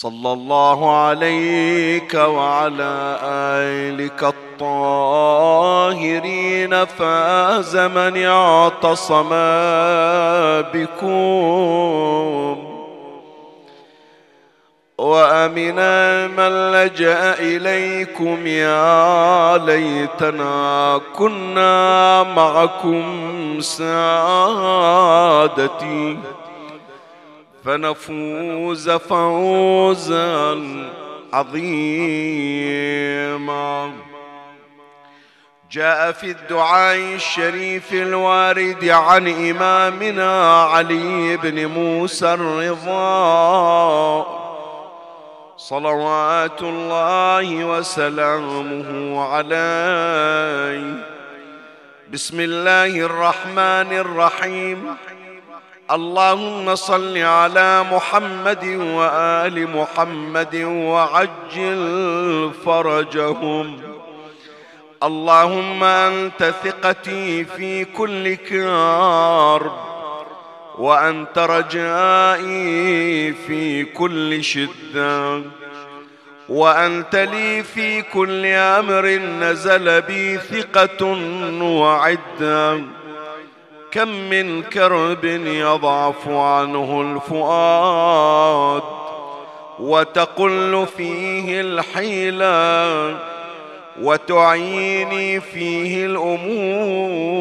صلى الله عليك وعلى آلك الطاهرين فاز من اعتصم بكم. وامنا من لجأ إليكم يا ليتنا كنا معكم سعادتي فنفوز فوزا عظيما. جاء في الدعاء الشريف الوارد عن إمامنا علي بن موسى الرضا. صلوات الله وسلامه عليه. بسم الله الرحمن الرحيم. اللهم صل على محمد وآل محمد وعجل فرجهم. اللهم أنت ثقتي في كل كرب وأنت رجائي في كل شدة وأنت لي في كل أمر نزل بي ثقة وعدة. كم من كرب يضعف عنه الفؤاد وتقل فيه الحيلة وتعيني فيه الأمور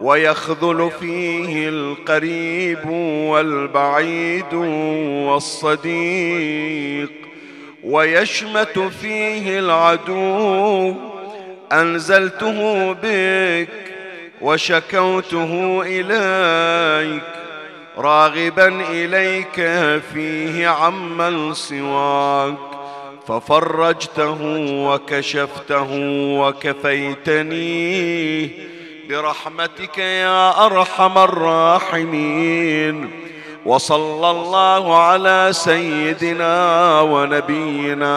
ويخذل فيه القريب والبعيد والصديق ويشمت فيه العدو أنزلته بك وشكوته إليك راغبا إليك فيه عمن سواك. ففرجته وكشفته وكفيتني برحمتك يا أرحم الراحمين. وصلى الله على سيدنا ونبينا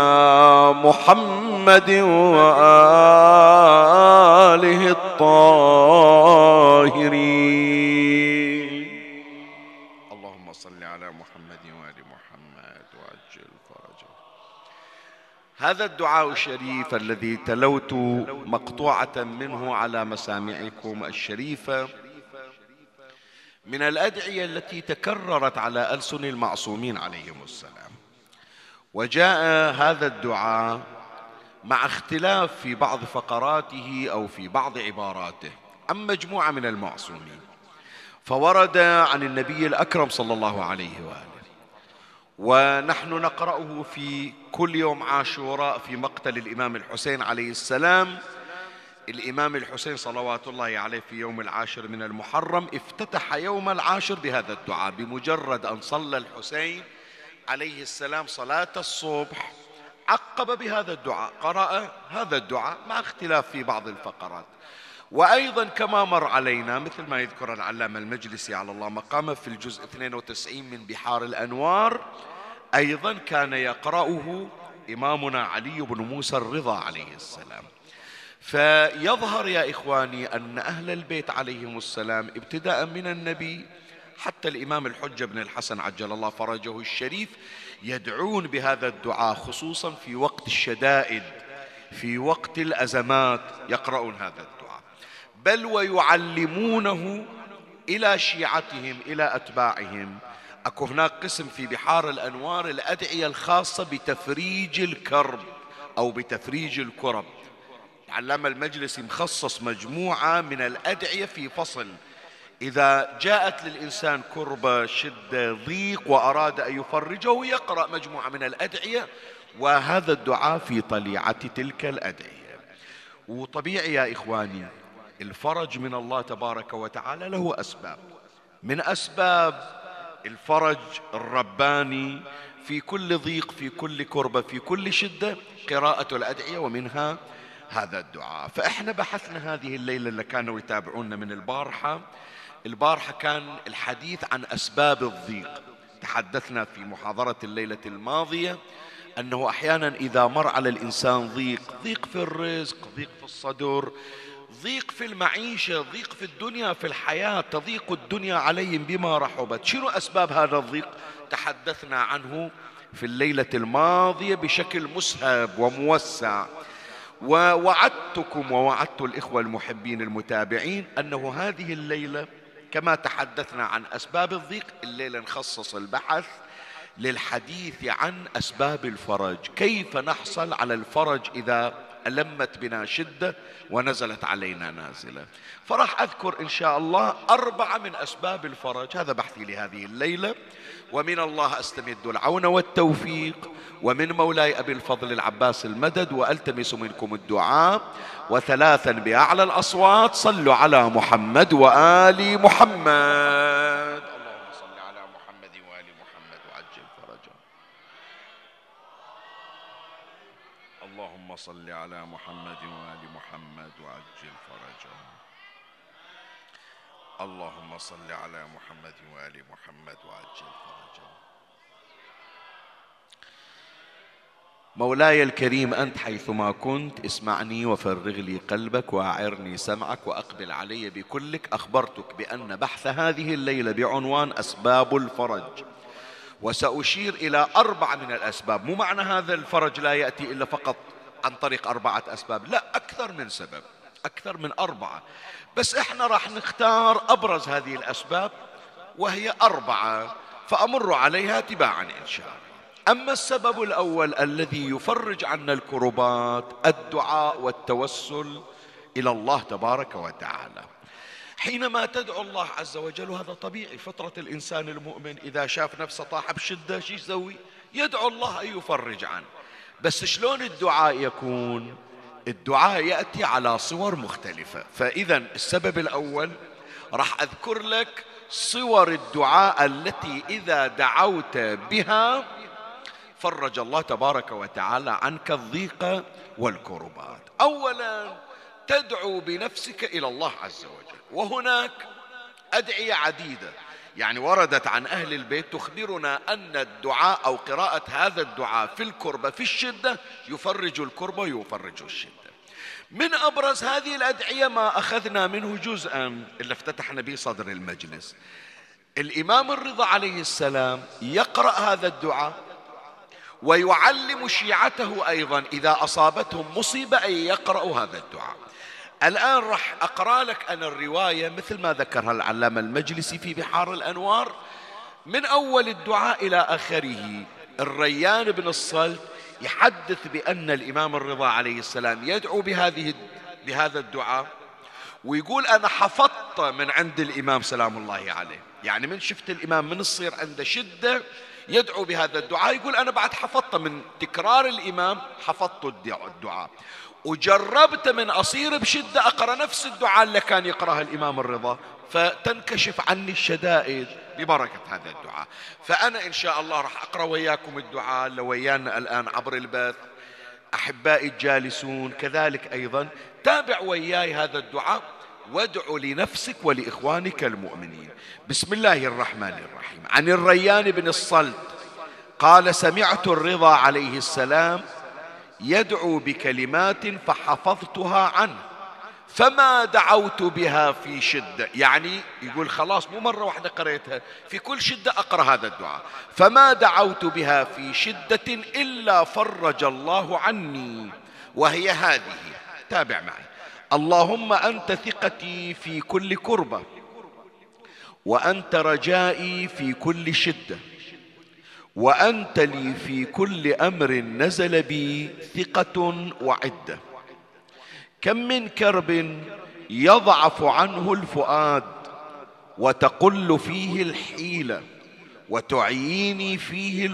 محمد وآله الطاهرين. اللهم صل على محمد وآل محمد وعجل فرجه. هذا الدعاء الشريف الذي تلوت مقطوعة منه على مسامعكم الشريفة. من الأدعية التي تكررت على ألسن المعصومين عليهم السلام. وجاء هذا الدعاء مع اختلاف في بعض فقراته أو في بعض عباراته عن مجموعة من المعصومين. فورد عن النبي الأكرم صلى الله عليه وآله. ونحن نقرأه في كل يوم عاشوراء في مقتل الإمام الحسين عليه السلام الإمام الحسين صلوات الله عليه في يوم العاشر من المحرم افتتح يوم العاشر بهذا الدعاء بمجرد أن صلى الحسين عليه السلام صلاة الصبح عقب بهذا الدعاء قرأ هذا الدعاء مع اختلاف في بعض الفقرات. وأيضا كما مر علينا مثل ما يذكر العلامة المجلسي على الله مقامه في الجزء 92 من بحار الأنوار أيضا كان يقرأه إمامنا علي بن موسى الرضا عليه السلام. فيظهر يا إخواني أن أهل البيت عليهم السلام ابتداء من النبي حتى الإمام الحجة بن الحسن عجل الله فرجه الشريف يدعون بهذا الدعاء خصوصا في وقت الشدائد في وقت الأزمات يقرؤون هذا الدعاء. بل ويعلمونه إلى شيعتهم إلى أتباعهم. أكو هناك قسم في بحار الأنوار الأدعية الخاصة بتفريج الكرب أو بتفريج الكرب. علامة المجلس مخصص مجموعة من الأدعية في فصل. إذا جاءت للإنسان كربة شدة ضيق وأراد أن يفرجه يقرأ مجموعة من الأدعية وهذا الدعاء في طليعة تلك الأدعية. وطبيعي يا إخواني الفرج من الله تبارك وتعالى له أسباب. من أسباب الفرج الرباني في كل ضيق في كل كربة في كل شدة قراءة الأدعية ومنها هذا الدعاء. فإحنا بحثنا هذه الليلة اللي كانوا يتابعونا من البارحة. البارحة كان الحديث عن أسباب الضيق. تحدثنا في محاضرة الليلة الماضية أنه أحيانا إذا مر على الإنسان ضيق ضيق في الرزق ضيق في الصدر ضيق في المعيشة ضيق في الدنيا في الحياة تضيق الدنيا عليهم بما رحبت. شنو أسباب هذا الضيق؟ تحدثنا عنه في الليلة الماضية بشكل مسهب وموسع. ووعدتكم ووعدت الإخوة المحبين المتابعين أنه هذه الليلة كما تحدثنا عن أسباب الضيق الليلة نخصص البحث للحديث عن أسباب الفرج. كيف نحصل على الفرج إذا ألمت بنا شدة ونزلت علينا نازلة. فراح أذكر إن شاء الله أربعة من أسباب الفرج. هذا بحثي لهذه الليلة. ومن الله أستمد العون والتوفيق. ومن مولاي أبي الفضل العباس المدد. وألتمس منكم الدعاء. وثلاثا بأعلى الأصوات. صلوا على محمد وآل محمد اللهم صل على محمد وآل محمد وعجل فرجا اللهم صل على محمد وآل محمد وعجل فرجا اللهم صل على محمد وآل محمد وعجل فرجا مولاي الكريم أنت حيثما كنت اسمعني وفرغ لي قلبك وأعرني سمعك وأقبل علي بكلك. أخبرتك بأن بحث هذه الليلة بعنوان أسباب الفرج. وسأشير إلى أربعة من الأسباب. مو معنى هذا الفرج لا يأتي إلا فقط عن طريق أربعة أسباب. لا أكثر من سبب أكثر من أربعة. بس إحنا راح نختار أبرز هذه الأسباب وهي أربعة فأمر عليها تباعا إن شاء الله. أما السبب الأول الذي يفرج عنا الكربات الدعاء والتوسل إلى الله تبارك وتعالى. حينما تدعو الله عز وجل وهذا طبيعي فطرة الإنسان المؤمن إذا شاف نفسه طاح بشدة شو يسوي؟ يدعو الله أن يفرج عنه. بس شلون الدعاء يكون؟ الدعاء يأتي على صور مختلفة. فإذا السبب الأول راح أذكر لك صور الدعاء التي إذا دعوت بها فرج الله تبارك وتعالى عنك الضيق والكربات. اولا تدعو بنفسك إلى الله عز وجل. وهناك أدعية عديدة. يعني وردت عن أهل البيت تخبرنا أن الدعاء أو قراءة هذا الدعاء في الكربه في الشدة يفرج الكربه ويفرج الشدة. من أبرز هذه الأدعية ما أخذنا منه جزءا اللي افتتحنا به صدر المجلس. الإمام الرضا عليه السلام يقرأ هذا الدعاء ويعلم شيعته أيضا إذا أصابتهم مصيبة أن يقرأوا هذا الدعاء. الآن راح أقرأ لك أنا الرواية مثل ما ذكرها العلامة المجلسي في بحار الأنوار. من أول الدعاء إلى آخره الريان بن الصلت يحدث بأن الإمام الرضا عليه السلام يدعو بهذه بهذا الدعاء ويقول أنا حفظت من عند الإمام سلام الله عليه. يعني من شفت الإمام من تصير عنده شدة يدعو بهذا الدعاء يقول أنا بعد حفظت من تكرار الإمام حفظت الدعاء. وجربت من أصير بشدة أقرأ نفس الدعاء اللي كان يقرأها الإمام الرضا فتنكشف عني الشدائد ببركة هذا الدعاء. فأنا إن شاء الله راح أقرأ وياكم الدعاء اللي ويانا الآن عبر البث. أحبائي الجالسون كذلك أيضا تابع وياي هذا الدعاء وادع لنفسك ولإخوانك المؤمنين. بسم الله الرحمن الرحيم. عن الريان بن الصلت قال سمعت الرضا عليه السلام يدعو بكلمات فحفظتها عنه. فما دعوت بها في شدة. يعني يقول خلاص مو مرة واحدة قريتها. في كل شدة أقرأ هذا الدعاء. فما دعوت بها في شدة إلا فرج الله عني. وهي هذه. تابع معي. اللهم أنت ثقتي في كل كربة. وأنت رجائي في كل شدة. وأنت لي في كل أمر نزل بي ثقة وعدة. كم من كرب يضعف عنه الفؤاد وتقل فيه الحيلة وتعيني فيه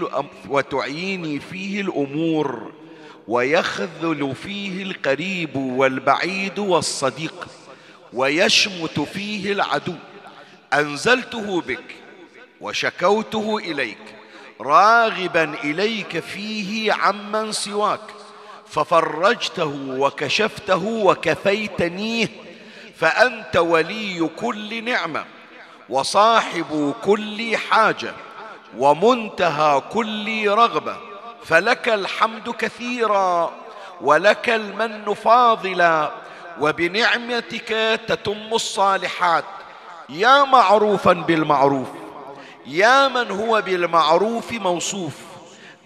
وتعيني فيه الأمور ويخذل فيه القريب والبعيد والصديق ويشمت فيه العدو. أنزلته بك وشكوته إليك. راغبا إليك فيه عمن سواك. ففرجته وكشفته وكفيتنيه فأنت ولي كل نعمة وصاحب كل حاجة ومنتهى كل رغبة. فلك الحمد كثيرا ولك المن فاضلا وبنعمتك تتم الصالحات. يا معروفا بالمعروف. يا من هو بالمعروف موصوف.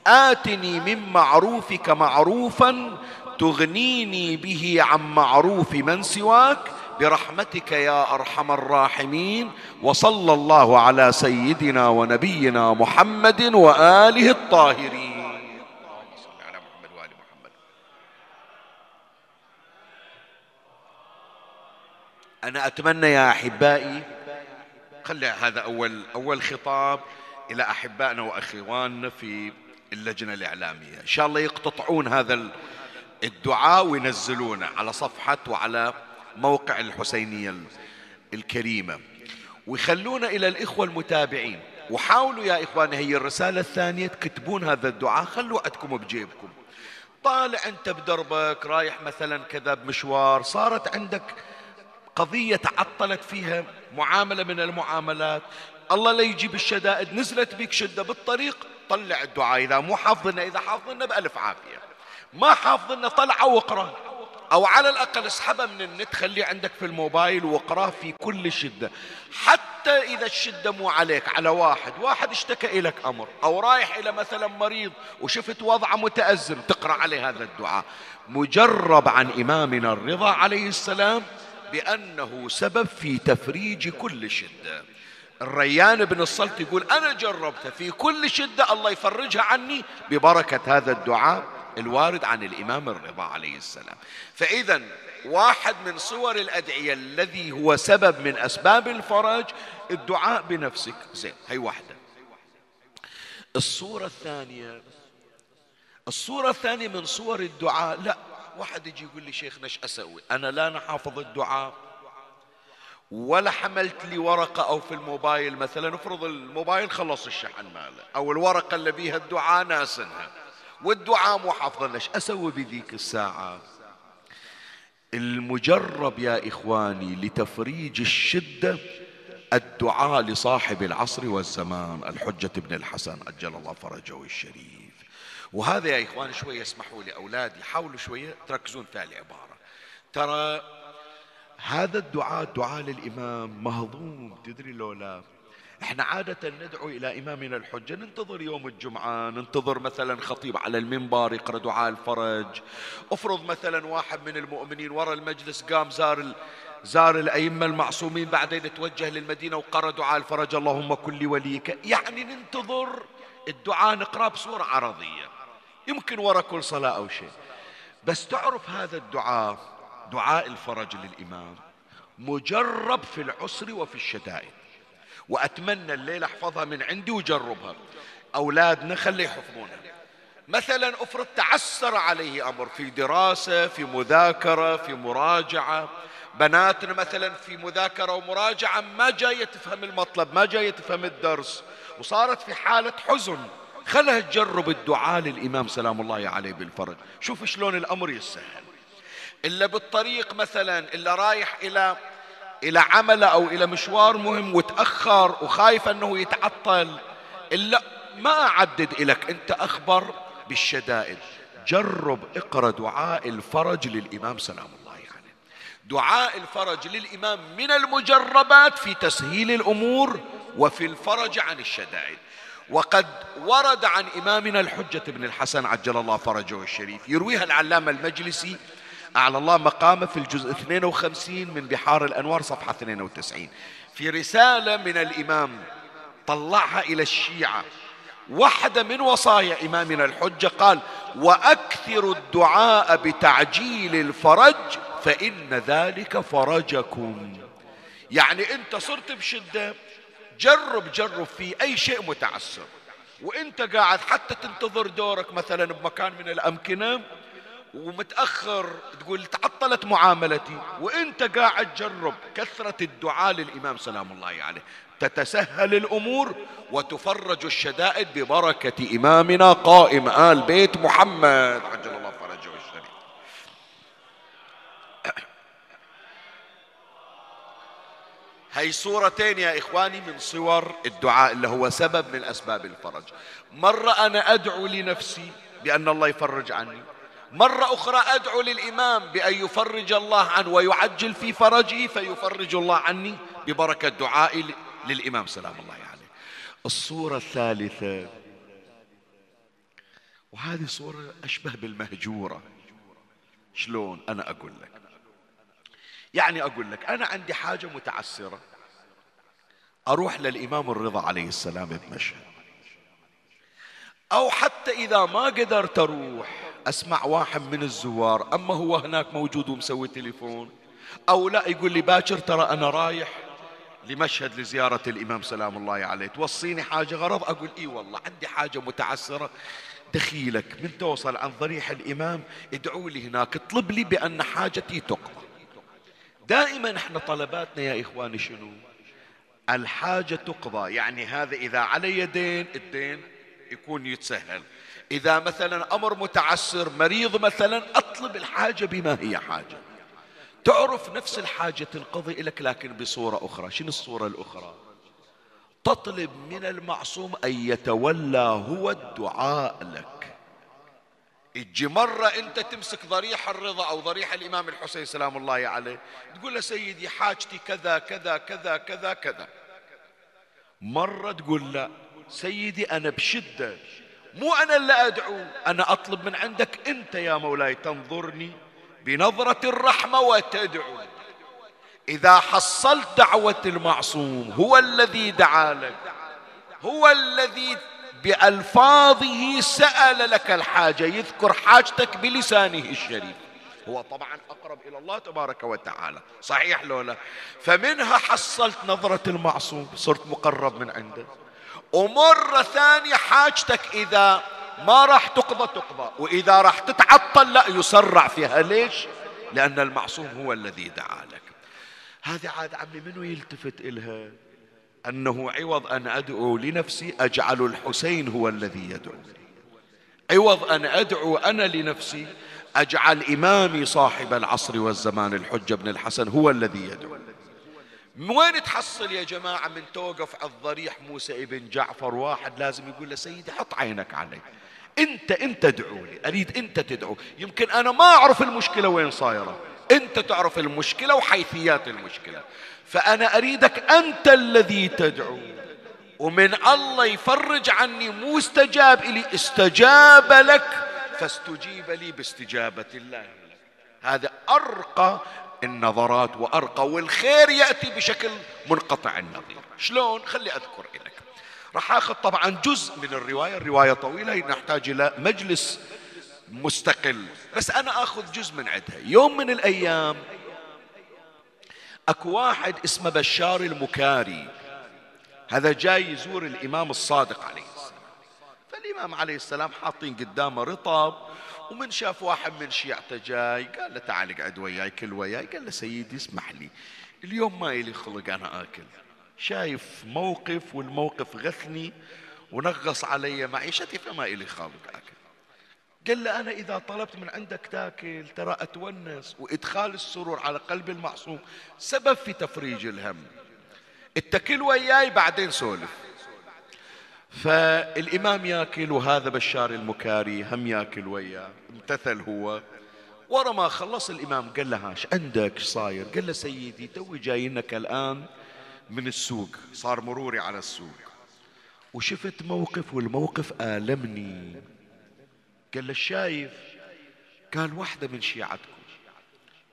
آتني من معروفك معروفا تغنيني به عن معروف من سواك. برحمتك يا أرحم الراحمين. وصلى الله على سيدنا ونبينا محمد وآله الطاهرين. أنا أتمنى يا أحبائي خلي هذا أول أول خطاب إلى أحبائنا وأخواننا في اللجنة الإعلامية. إن شاء الله يقتطعون هذا الدعاء وينزلونه على صفحة وعلى موقع الحسينية الكريمة. ويخلونا إلى الإخوة المتابعين. وحاولوا يا إخواني هي الرسالة الثانية تكتبون هذا الدعاء. خلوا عندكم بجيبكم. طالع أنت بدربك رايح مثلا كذا بمشوار صارت عندك قضية تعطلت فيها معاملة من المعاملات. الله لا يجيب الشدائد. نزلت بك شدة بالطريق طلع الدعاء. إذا مو حافظنا إذا حافظنا بألف عافية. ما حافظنا طلعه واقرأ. أو على الأقل اسحبه من النت خليه عندك في الموبايل واقراه في كل شدة. حتى إذا الشدة مو عليك على واحد. واحد اشتكى إلك أمر. أو رايح إلى مثلا مريض وشفت وضعه متأزم تقرأ عليه هذا الدعاء. مجرب عن إمامنا الرضا عليه السلام بأنه سبب في تفريج كل شدة. الريان بن الصلت يقول أنا جربته في كل شدة الله يفرجها عني ببركة هذا الدعاء الوارد عن الإمام الرضا عليه السلام. فإذا واحد من صور الأدعية الذي هو سبب من أسباب الفرج الدعاء بنفسك. زين هي واحدة. الصورة الثانية الصورة الثانية من صور الدعاء لا واحد يجي يقول لي شيخنا إيش أسوي؟ أنا لا أنا حافظ الدعاء. ولا حملت لي ورقة أو في الموبايل مثلا افرض الموبايل خلص الشحن ماله أو الورقة اللي بيها الدعاء ناسنها. والدعاء مو حافظا إيش أسوي بذيك الساعة. المجرب يا إخواني لتفريج الشدة الدعاء لصاحب العصر والزمان الحجة ابن الحسن أجل الله فرجه الشريف. وهذا يا إخواني شوية اسمحوا لي أولادي حاولوا شوية تركزون في العبارة ترى هذا الدعاء دعاء للإمام مهضوم تدري لو لا إحنا عادة ندعو إلى إمامنا الحجة ننتظر يوم الجمعة ننتظر مثلا خطيب على المنبر يقرأ دعاء الفرج. افرض مثلا واحد من المؤمنين وراء المجلس قام زار زار الأئمة المعصومين بعدين توجه للمدينة وقرأ دعاء الفرج اللهم كل وليك يعني ننتظر الدعاء نقرأ بصورة عرضية. يمكن وراء كل صلاة أو شيء. بس تعرف هذا الدعاء دعاء الفرج للإمام مجرب في العسر وفي الشدائد. وأتمنى الليلة أحفظها من عندي وجربها. أولادنا خلي يحفظونها مثلا أفرض تعسر عليه أمر في دراسة في مذاكرة في مراجعة. بناتنا مثلا في مذاكرة ومراجعة ما جاية تفهم المطلب ما جاية تفهم الدرس. وصارت في حالة حزن. خلها تجرب الدعاء للإمام سلام الله عليه بالفرج. شوف شلون الأمر يسهل. إلا بالطريق مثلا إلا رايح إلى إلى عمل أو إلى مشوار مهم وتأخر وخايف أنه يتعطل. إلا ما أعدد لك أنت أخبر بالشدائد. جرب اقرأ دعاء الفرج للإمام سلام الله عليه. يعني. دعاء الفرج للإمام من المجربات في تسهيل الأمور وفي الفرج عن الشدائد. وقد ورد عن إمامنا الحجة بن الحسن عجل الله فرجه الشريف يرويها العلامة المجلسي أعلى الله مقامه في الجزء 52 من بحار الأنوار صفحة 92 في رسالة من الإمام طلعها إلى الشيعة واحدة من وصايا إمامنا الحجة قال وأكثر الدعاء بتعجيل الفرج فإن ذلك فرجكم. يعني أنت صرت بشدة جرب جرب في أي شيء متعسر وإنت قاعد حتى تنتظر دورك مثلا بمكان من الأمكنة ومتأخر تقول تعطلت معاملتي وإنت قاعد جرب كثرة الدعاء للإمام سلام الله عليه. تتسهل الأمور وتفرج الشدائد ببركة إمامنا قائم آل بيت محمد. عجل الله فرجه الشريف هي صورتين يا إخواني من صور الدعاء اللي هو سبب من أسباب الفرج. مرة أنا أدعو لنفسي بأن الله يفرج عني. مرة أخرى أدعو للإمام بأن يفرج الله عنه ويعجل في فرجه فيفرج الله عني ببركة دعائي للإمام. سلام الله عليه. يعني. الصورة الثالثة. وهذه صورة أشبه بالمهجورة. شلون؟ أنا أقول لك. يعني أقول لك أنا عندي حاجة متعسرة. أروح للإمام الرضا عليه السلام بمشهد أو حتى إذا ما قدرت أروح أسمع واحد من الزوار أما هو هناك موجود ومسوي تليفون. أو لا يقول لي باكر ترى أنا رايح لمشهد لزيارة الإمام سلام الله عليه. توصيني حاجة غرض؟ أقول إي والله عندي حاجة متعسرة. دخيلك من توصل عن ضريح الإمام ادعوا لي هناك اطلب لي بأن حاجتي تقضى دائما إحنا طلباتنا يا إخواني شنو؟ الحاجة تقضى. يعني هذا إذا علي دين الدين يكون يتسهل. إذا مثلا أمر متعسر مريض مثلا أطلب الحاجة بما هي حاجة. تعرف نفس الحاجة تنقضي لك لكن بصورة أخرى. شنو الصورة الأخرى؟ تطلب من المعصوم أن يتولى هو الدعاء لك. تجي مرة أنت تمسك ضريح الرضا أو ضريح الإمام الحسين سلام الله عليه تقول له سيدي حاجتي كذا كذا كذا كذا كذا. مرة تقول لا سيدي أنا بشدة مو أنا اللي أدعو أنا أطلب من عندك أنت يا مولاي تنظرني بنظرة الرحمة وتدعو. إذا حصلت دعوة المعصوم هو الذي دعا لك هو الذي بألفاظه سأل لك الحاجة يذكر حاجتك بلسانه الشريف. هو طبعا أقرب إلى الله تبارك وتعالى. صحيح لولا فمنها حصلت نظرة المعصوم. صرت مقرب من عنده. ومرة ثانية حاجتك إذا ما راح تقضى تقضى. وإذا راح تتعطل لا يسرع فيها. ليش؟ لأن المعصوم هو الذي دعا لك. هذه عاد عمي منو يلتفت إلها؟ أنه عوض أن أدعو لنفسي أجعل الحسين هو الذي يدعو. عوض أن أدعو أنا لنفسي أجعل إمامي صاحب العصر والزمان الحجة بن الحسن هو الذي يدعو. وين تحصل يا جماعة من توقف على الضريح موسى ابن جعفر واحد لازم يقول له سيدي حط عينك علي. انت انت ادعو لي. أريد انت تدعو. يمكن أنا ما أعرف المشكلة وين صايرة. انت تعرف المشكلة وحيثيات المشكلة. فأنا أريدك أنت الذي تدعو. ومن الله يفرج عني مو استجاب لي استجاب لك فاستجيب لي باستجابة الله. هذا أرقى النظرات وأرقى والخير يأتي بشكل منقطع النظير. شلون؟ خلي أذكر لك راح أخذ طبعا جزء من الرواية. الرواية طويلة نحتاج إلى مجلس مستقل. بس أنا أخذ جزء من عندها يوم من الأيام اكو واحد اسمه بشار المكاري. هذا جاي يزور الامام الصادق عليه السلام. فالامام عليه السلام حاطين قدامه رطب ومن شاف واحد من شيعته جاي قال له تعال اقعد وياي كل وياي. قال له سيدي اسمح لي اليوم ما إلي خلق أنا آكل. شايف موقف والموقف غثني ونغص علي معيشتي فما إلي خالق آكل. قال له أنا إذا طلبت من عندك تاكل ترى أتونس وإدخال السرور على قلب المعصوم سبب في تفريج الهم. اتكل وياي بعدين سولف. فالإمام ياكل وهذا بشار المكاري هم ياكل وياه امتثل هو. ورا ما خلص الإمام قال له هاش عندك صاير؟ قال له سيدي توي جايينك الآن من السوق صار مروري على السوق. وشفت موقف والموقف آلمني. قال له شايف قال واحدة من شيعتكم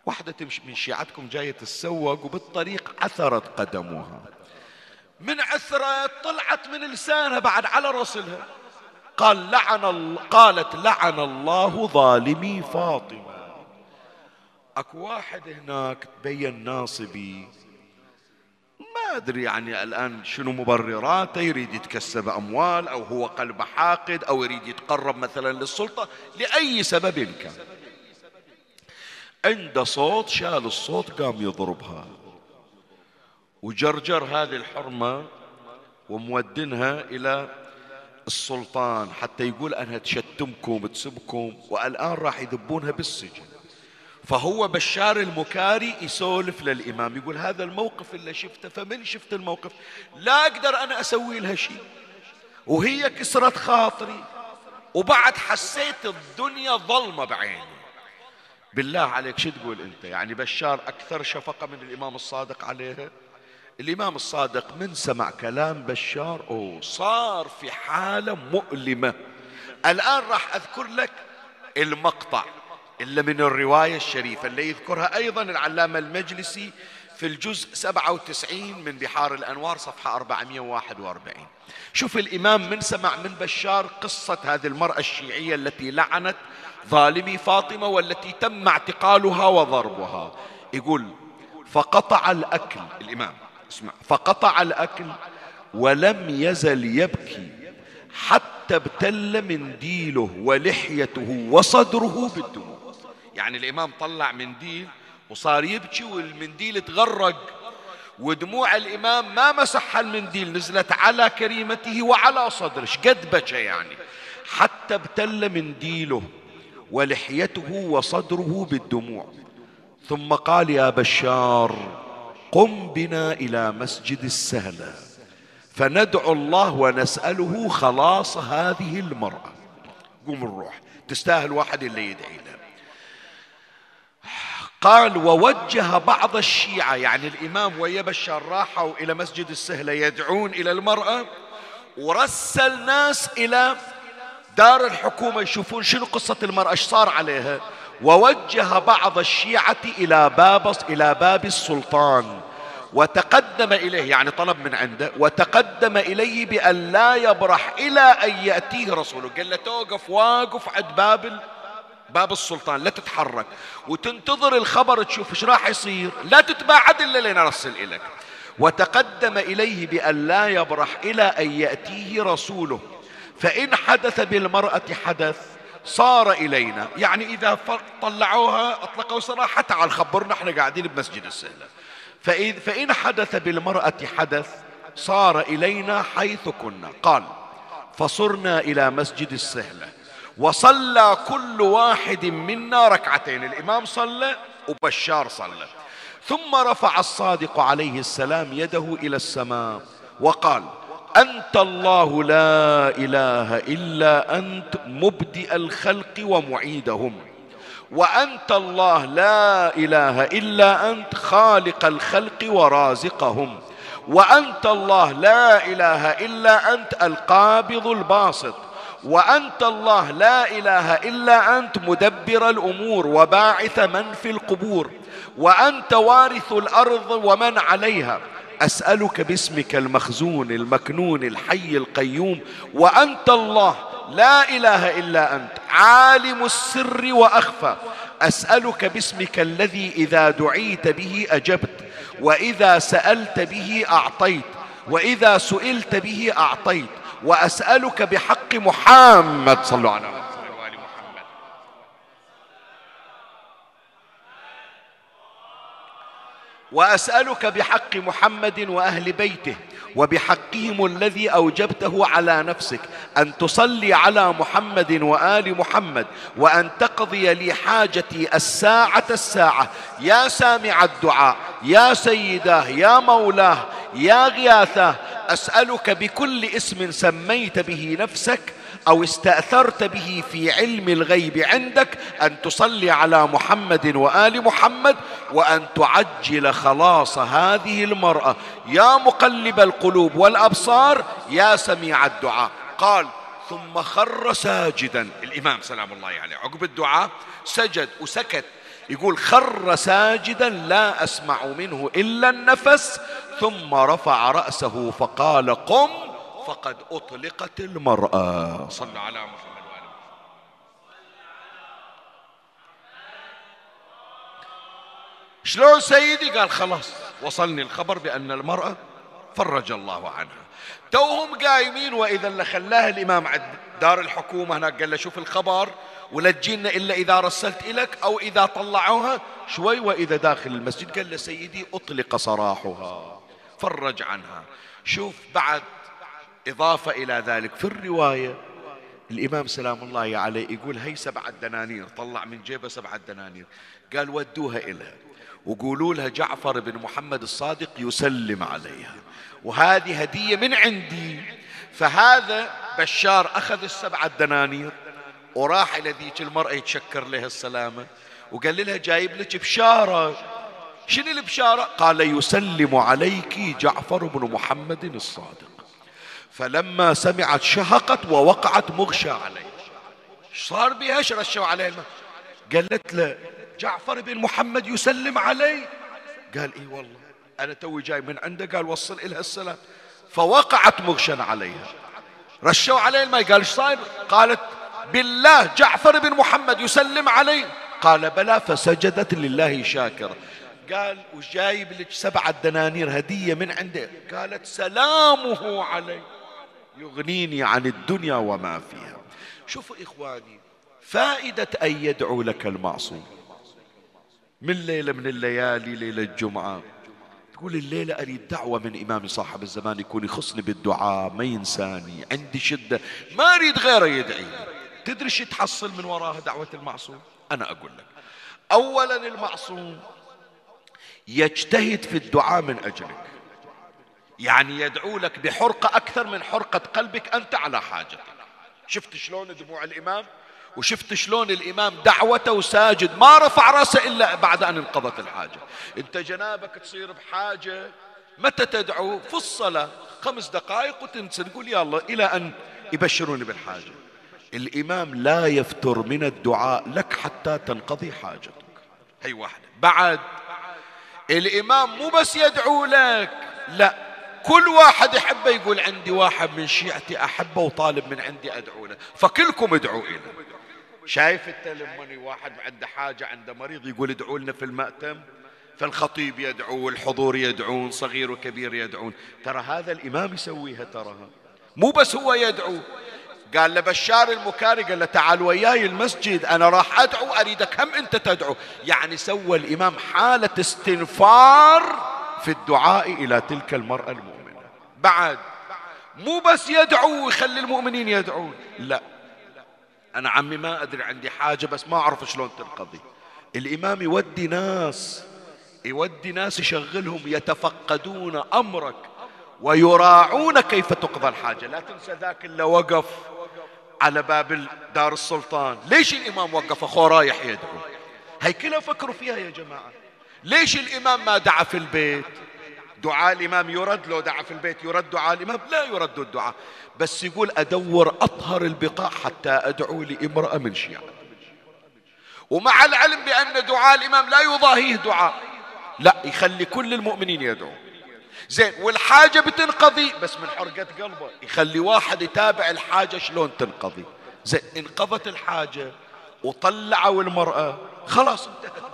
واحدة من شيعتكم جاية تتسوق وبالطريق عثرت قدمها من عثرت طلعت من لسانها بعد على رسلها قال لعن قالت لعن الله ظالمي فاطمة. أكو واحد هناك تبين ناصبي ما أدري يعني الآن شنو مبرراته يريد يتكسب أموال أو هو قلب حاقد أو يريد يتقرب مثلا للسلطة لأي سبب كان عنده صوت شال الصوت قام يضربها. وجرجر هذه الحرمة ومودنها إلى السلطان حتى يقول أنها تشتمكم تسبكم والآن راح يذبونها بالسجن. فهو بشار المكاري يسولف للإمام يقول هذا الموقف اللي شفته فمن شفت الموقف؟ لا أقدر أنا أسوي لها شيء. وهي كسرت خاطري. وبعد حسيت الدنيا ظلمة بعيني. بالله عليك شو تقول أنت؟ يعني بشار أكثر شفقة من الإمام الصادق عليها؟ الإمام الصادق من سمع كلام بشار أوه صار في حالة مؤلمة. الآن راح أذكر لك المقطع. إلا من الرواية الشريفة اللي يذكرها أيضا العلامة المجلسي في الجزء 97 من بحار الأنوار صفحة 441 شوف الإمام من سمع من بشار قصة هذه المرأة الشيعية التي لعنت ظالمي فاطمة والتي تم اعتقالها وضربها. يقول فقطع الأكل الإمام اسمع فقطع الأكل ولم يزل يبكي حتى ابتل منديله ولحيته وصدره بالدموع. يعني الإمام طلع منديل وصار يبكي والمنديل تغرق ودموع الإمام ما مسح المنديل نزلت على كريمته وعلى صدره. قد بكى يعني؟ حتى ابتل منديله ولحيته وصدره بالدموع. ثم قال يا بشار قم بنا إلى مسجد السهلة فندعو الله ونسأله خلاص هذه المرأة. قوم نروح تستاهل واحد اللي يدعي له قال ووجه بعض الشيعة يعني الإمام ويا بشار راحوا إلى مسجد السهلة يدعون إلى المرأة ورسل ناس إلى دار الحكومة يشوفون شنو قصة المرأة إيش صار عليها؟ ووجه بعض الشيعة إلى باب إلى باب السلطان وتقدم إليه يعني طلب من عنده وتقدم إليه بأن لا يبرح إلى أن يأتيه رسوله. قال له توقف واقف عند باب باب السلطان لا تتحرك. وتنتظر الخبر تشوف إيش راح يصير. لا تتباعد إلا لين أرسل إليك. وتقدم إليه بأن لا يبرح إلى أن يأتيه رسوله. فإن حدث بالمرأة حدث صار إلينا. يعني إذا طلعوها أطلقوا سراحها تعال خبرنا إحنا قاعدين بمسجد السهلة. فإن حدث بالمرأة حدث صار إلينا حيث كنا. قال فصرنا إلى مسجد السهلة. وصلى كل واحد منا ركعتين. الإمام صلى وبشار صلى. ثم رفع الصادق عليه السلام يده إلى السماء وقال أنت الله لا إله إلا أنت مبدئ الخلق ومعيدهم. وأنت الله لا إله إلا أنت خالق الخلق ورازقهم. وأنت الله لا إله إلا أنت القابض الباسط. وأنت الله لا إله إلا أنت مدبر الأمور وباعث من في القبور وأنت وارث الأرض ومن عليها. أسألك باسمك المخزون المكنون الحي القيوم. وأنت الله لا إله إلا أنت عالم السر وأخفى. أسألك باسمك الذي إذا دعيت به أجبت وإذا سألت به أعطيت وإذا سئلت به أعطيت. وأسألك بحق محمد صلوا على محمد وأسألك بحق محمد وأهل بيته وبحقهم الذي أوجبته على نفسك أن تصلي على محمد وآل محمد وأن تقضي لي حاجتي الساعة الساعة. يا سامع الدعاء يا سيداه يا مولاه يا غياثاه أسألك بكل اسم سميت به نفسك أو استأثرت به في علم الغيب عندك أن تصلي على محمد وآل محمد وأن تعجل خلاص هذه المرأة. يا مقلب القلوب والأبصار يا سميع الدعاء. قال ثم خر ساجدا. الإمام سلام الله عليه. عقب الدعاء سجد وسكت. يقول خر ساجدا لا أسمع منه إلا النفس ثم رفع رأسه فقال قم فقد أطلقت المرأة. صلى على محمد وآله شلون سيدي؟ قال خلاص وصلني الخبر بأن المرأة فرج الله عنها. توهم قايمين وإذا اللي خلاها الإمام عند دار الحكومة هناك قال له شوف الخبر ولا تجينا إلا إذا رسلت إلك أو إذا طلعوها شوي وإذا داخل المسجد. قال له سيدي أطلق سراحها فرج عنها. شوف بعد إضافة إلى ذلك في الرواية الإمام سلام الله عليه يقول هي سبعة دنانير طلع من جيبه سبعة دنانير. قال ودوها إلها. وقولوا لها جعفر بن محمد الصادق يسلم عليها. وهذه هدية من عندي. فهذا بشار أخذ السبعة دنانير وراح إلى ذيك المرأة يتشكر لها السلامة وقال لها جايب لك بشارة. شنو البشارة؟ قال يسلم عليك جعفر بن محمد الصادق. فلما سمعت شهقت ووقعت مغشى عليه. صار بها؟ رشوا عليه الماء قالت له جعفر بن محمد يسلم علي قال إي والله أنا توي جاي من عنده. قال وصل إلها السلام. فوقعت مغشا عليها. رشوا عليه الماء قال إيش صاير قالت بالله جعفر بن محمد يسلم علي. قال بلى فسجدت لله شاكرة. قال وجايب لك سبعة دنانير هدية من عنده؟ قالت سلامه علي. يغنيني عن الدنيا وما فيها. شوفوا إخواني فائدة أن يدعو لك المعصوم. من ليلة من الليالي ليلة الجمعة تقول الليلة أريد دعوة من إمامي صاحب الزمان يكون يخصني بالدعاء ما ينساني عندي شدة ما أريد غيره يدعي. تدري شو تحصل من وراها دعوة المعصوم؟ أنا أقول لك. أولا المعصوم يجتهد في الدعاء من أجلك. يعني يدعو لك بحرقة أكثر من حرقة قلبك أنت على حاجتك. شفت شلون دموع الإمام؟ وشفت شلون الإمام دعوته وساجد ما رفع رأسه إلا بعد أن انقضت الحاجة. أنت جنابك تصير بحاجة متى تدعو؟ في الصلاة. خمس دقائق وتنسى تقول يا الله إلى أن يبشروني بالحاجة. الإمام لا يفتر من الدعاء لك حتى تنقضي حاجتك. هي واحدة. بعد الإمام مو بس يدعو لك لا. كل واحد يحبه يقول عندي واحد من شيعتي أحبه وطالب من عندي أدعو له. فكلكم ادعوا إليه. شايف انت لما واحد عنده حاجة عنده مريض يقول ادعوا لنا في المأتم. فالخطيب يدعو والحضور يدعون صغير وكبير يدعون. ترى هذا الإمام يسويها تراها مو بس هو يدعو. قال لبشار المكاري قال له تعال وياي المسجد أنا راح أدعو أريدك هم أنت تدعو؟ يعني سوى الإمام حالة استنفار في الدعاء إلى تلك المرأة المؤمنة. بعد مو بس يدعو ويخلي المؤمنين يدعون لا. أنا عمي ما أدري عندي حاجة بس ما أعرف شلون تنقضي. الإمام يودي ناس يودي ناس يشغلهم يتفقدون أمرك ويراعون كيف تقضى الحاجة. لا تنسى ذاك اللي وقف على باب دار السلطان. ليش الإمام وقف؟ أخوه رايح يدعو. هي كلها فكروا فيها يا جماعة. ليش الإمام ما دعا في البيت؟ دعاء الإمام يرد لو دعا في البيت يرد دعاء الإمام؟ لا يرد الدعاء بس يقول أدور أطهر البقاع حتى أدعو لامرأة من شيعة. ومع العلم بأن دعاء الإمام لا يضاهيه دعاء لا يخلي كل المؤمنين يدعو. زين والحاجة بتنقضي بس من حرقة قلبه يخلي واحد يتابع الحاجة شلون تنقضي. زين انقضت الحاجة وطلعوا المرأة خلاص انتهت.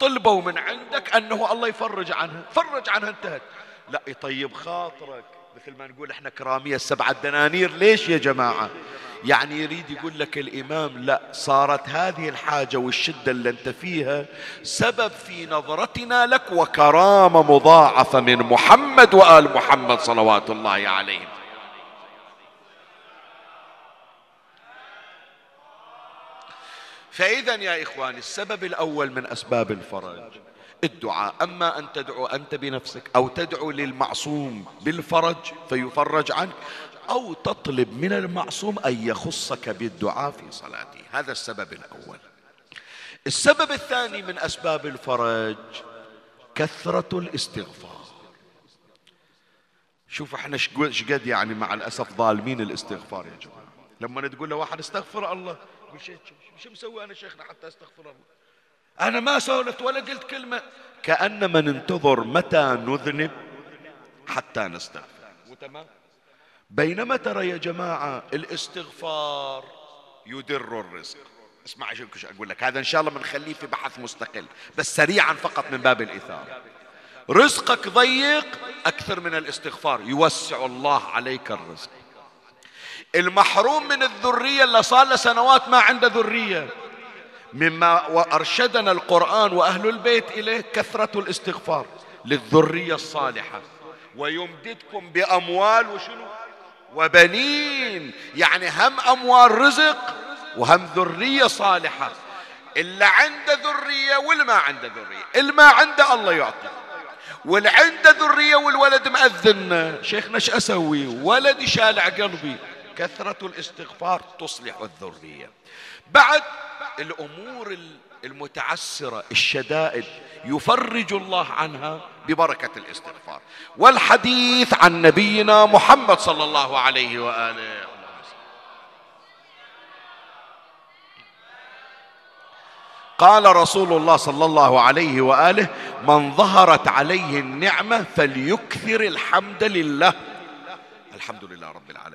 طلبوا من عندك أنه الله يفرج عنها فرج عنها انتهت لا يطيب خاطرك. مثل ما نقول إحنا كرامية السبعة دنانير ليش يا جماعة؟ يعني يريد يقول لك الإمام لا صارت هذه الحاجة والشدة اللي أنت فيها سبب في نظرتنا لك وكرامة مضاعفة من محمد وآل محمد صلوات الله عليهم. فإذا يا إخواني السبب الأول من أسباب الفرج. الدعاء أما أن تدعو أنت بنفسك أو تدعو للمعصوم بالفرج فيفرج عنك أو تطلب من المعصوم أن يخصك بالدعاء في صلاته. هذا السبب الأول. السبب الثاني من أسباب الفرج كثرة الاستغفار. شوف إحنا شقد يعني مع الأسف ظالمين الاستغفار يا جماعة. لما تقول له واحد استغفر الله يقول شو مسوي أنا شيخنا حتى استغفر الله؟ أنا ما سولت ولا قلت كلمة. كأن من انتظر متى نذنب حتى نستغفر. وتمام؟ بينما ترى يا جماعة الاستغفار يدر الرزق. اسمع شو أقول لك. هذا إن شاء الله بنخليه في بحث مستقل بس سريعا فقط من باب الإثارة. رزقك ضيق أكثر من الاستغفار. يوسع الله عليك الرزق. المحروم من الذرية اللي صار له سنوات ما عنده ذرية. مما وأرشدنا القرآن وأهل البيت إليه كثرة الاستغفار للذرية الصالحة. ويمددكم بأموال وشنو؟ وبنين. يعني هم أموال رزق وهم ذرية صالحة. اللي عنده ذرية واللي ما عنده ذرية. اللي ما عنده الله يعطي. واللي عنده ذرية والولد مأذن شيخنا إيش أسوي؟ ولدي شالع قلبي. كثرة الاستغفار تصلح الذرية. بعد الأمور المتعسرة الشدائد يفرج الله عنها ببركة الاستغفار. والحديث عن نبينا محمد صلى الله عليه وآله. قال رسول الله صلى الله عليه وآله من ظهرت عليه النعمة فليكثر الحمد لله. الحمد لله رب العالمين.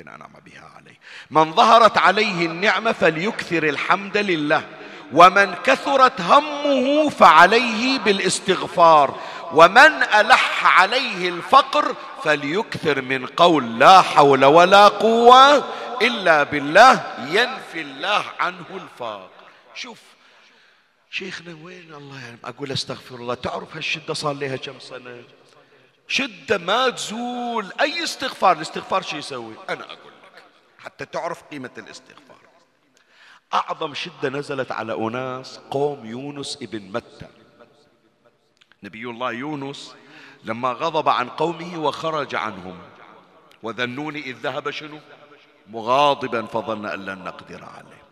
أنعم بها عليه. من ظهرت عليه النعمة فليكثر الحمد لله. ومن كثرت همه فعليه بالاستغفار. ومن ألح عليه الفقر فليكثر من قول لا حول ولا قوة إلا بالله ينفي الله عنه الفقر شوف شيخنا وين الله يعني أقول أستغفر الله. تعرف هالشدة صار لها كم سنة؟ شده ما تزول أي استغفار الاستغفار شو يسوي؟ أنا أقول لك حتى تعرف قيمة الاستغفار. أعظم شدة نزلت على أناس قوم يونس ابن متى. نبي الله يونس لما غضب عن قومه وخرج عنهم. وذنوني إذ ذهب شنو؟ مغاضبا فظن أن لن نقدر عليه.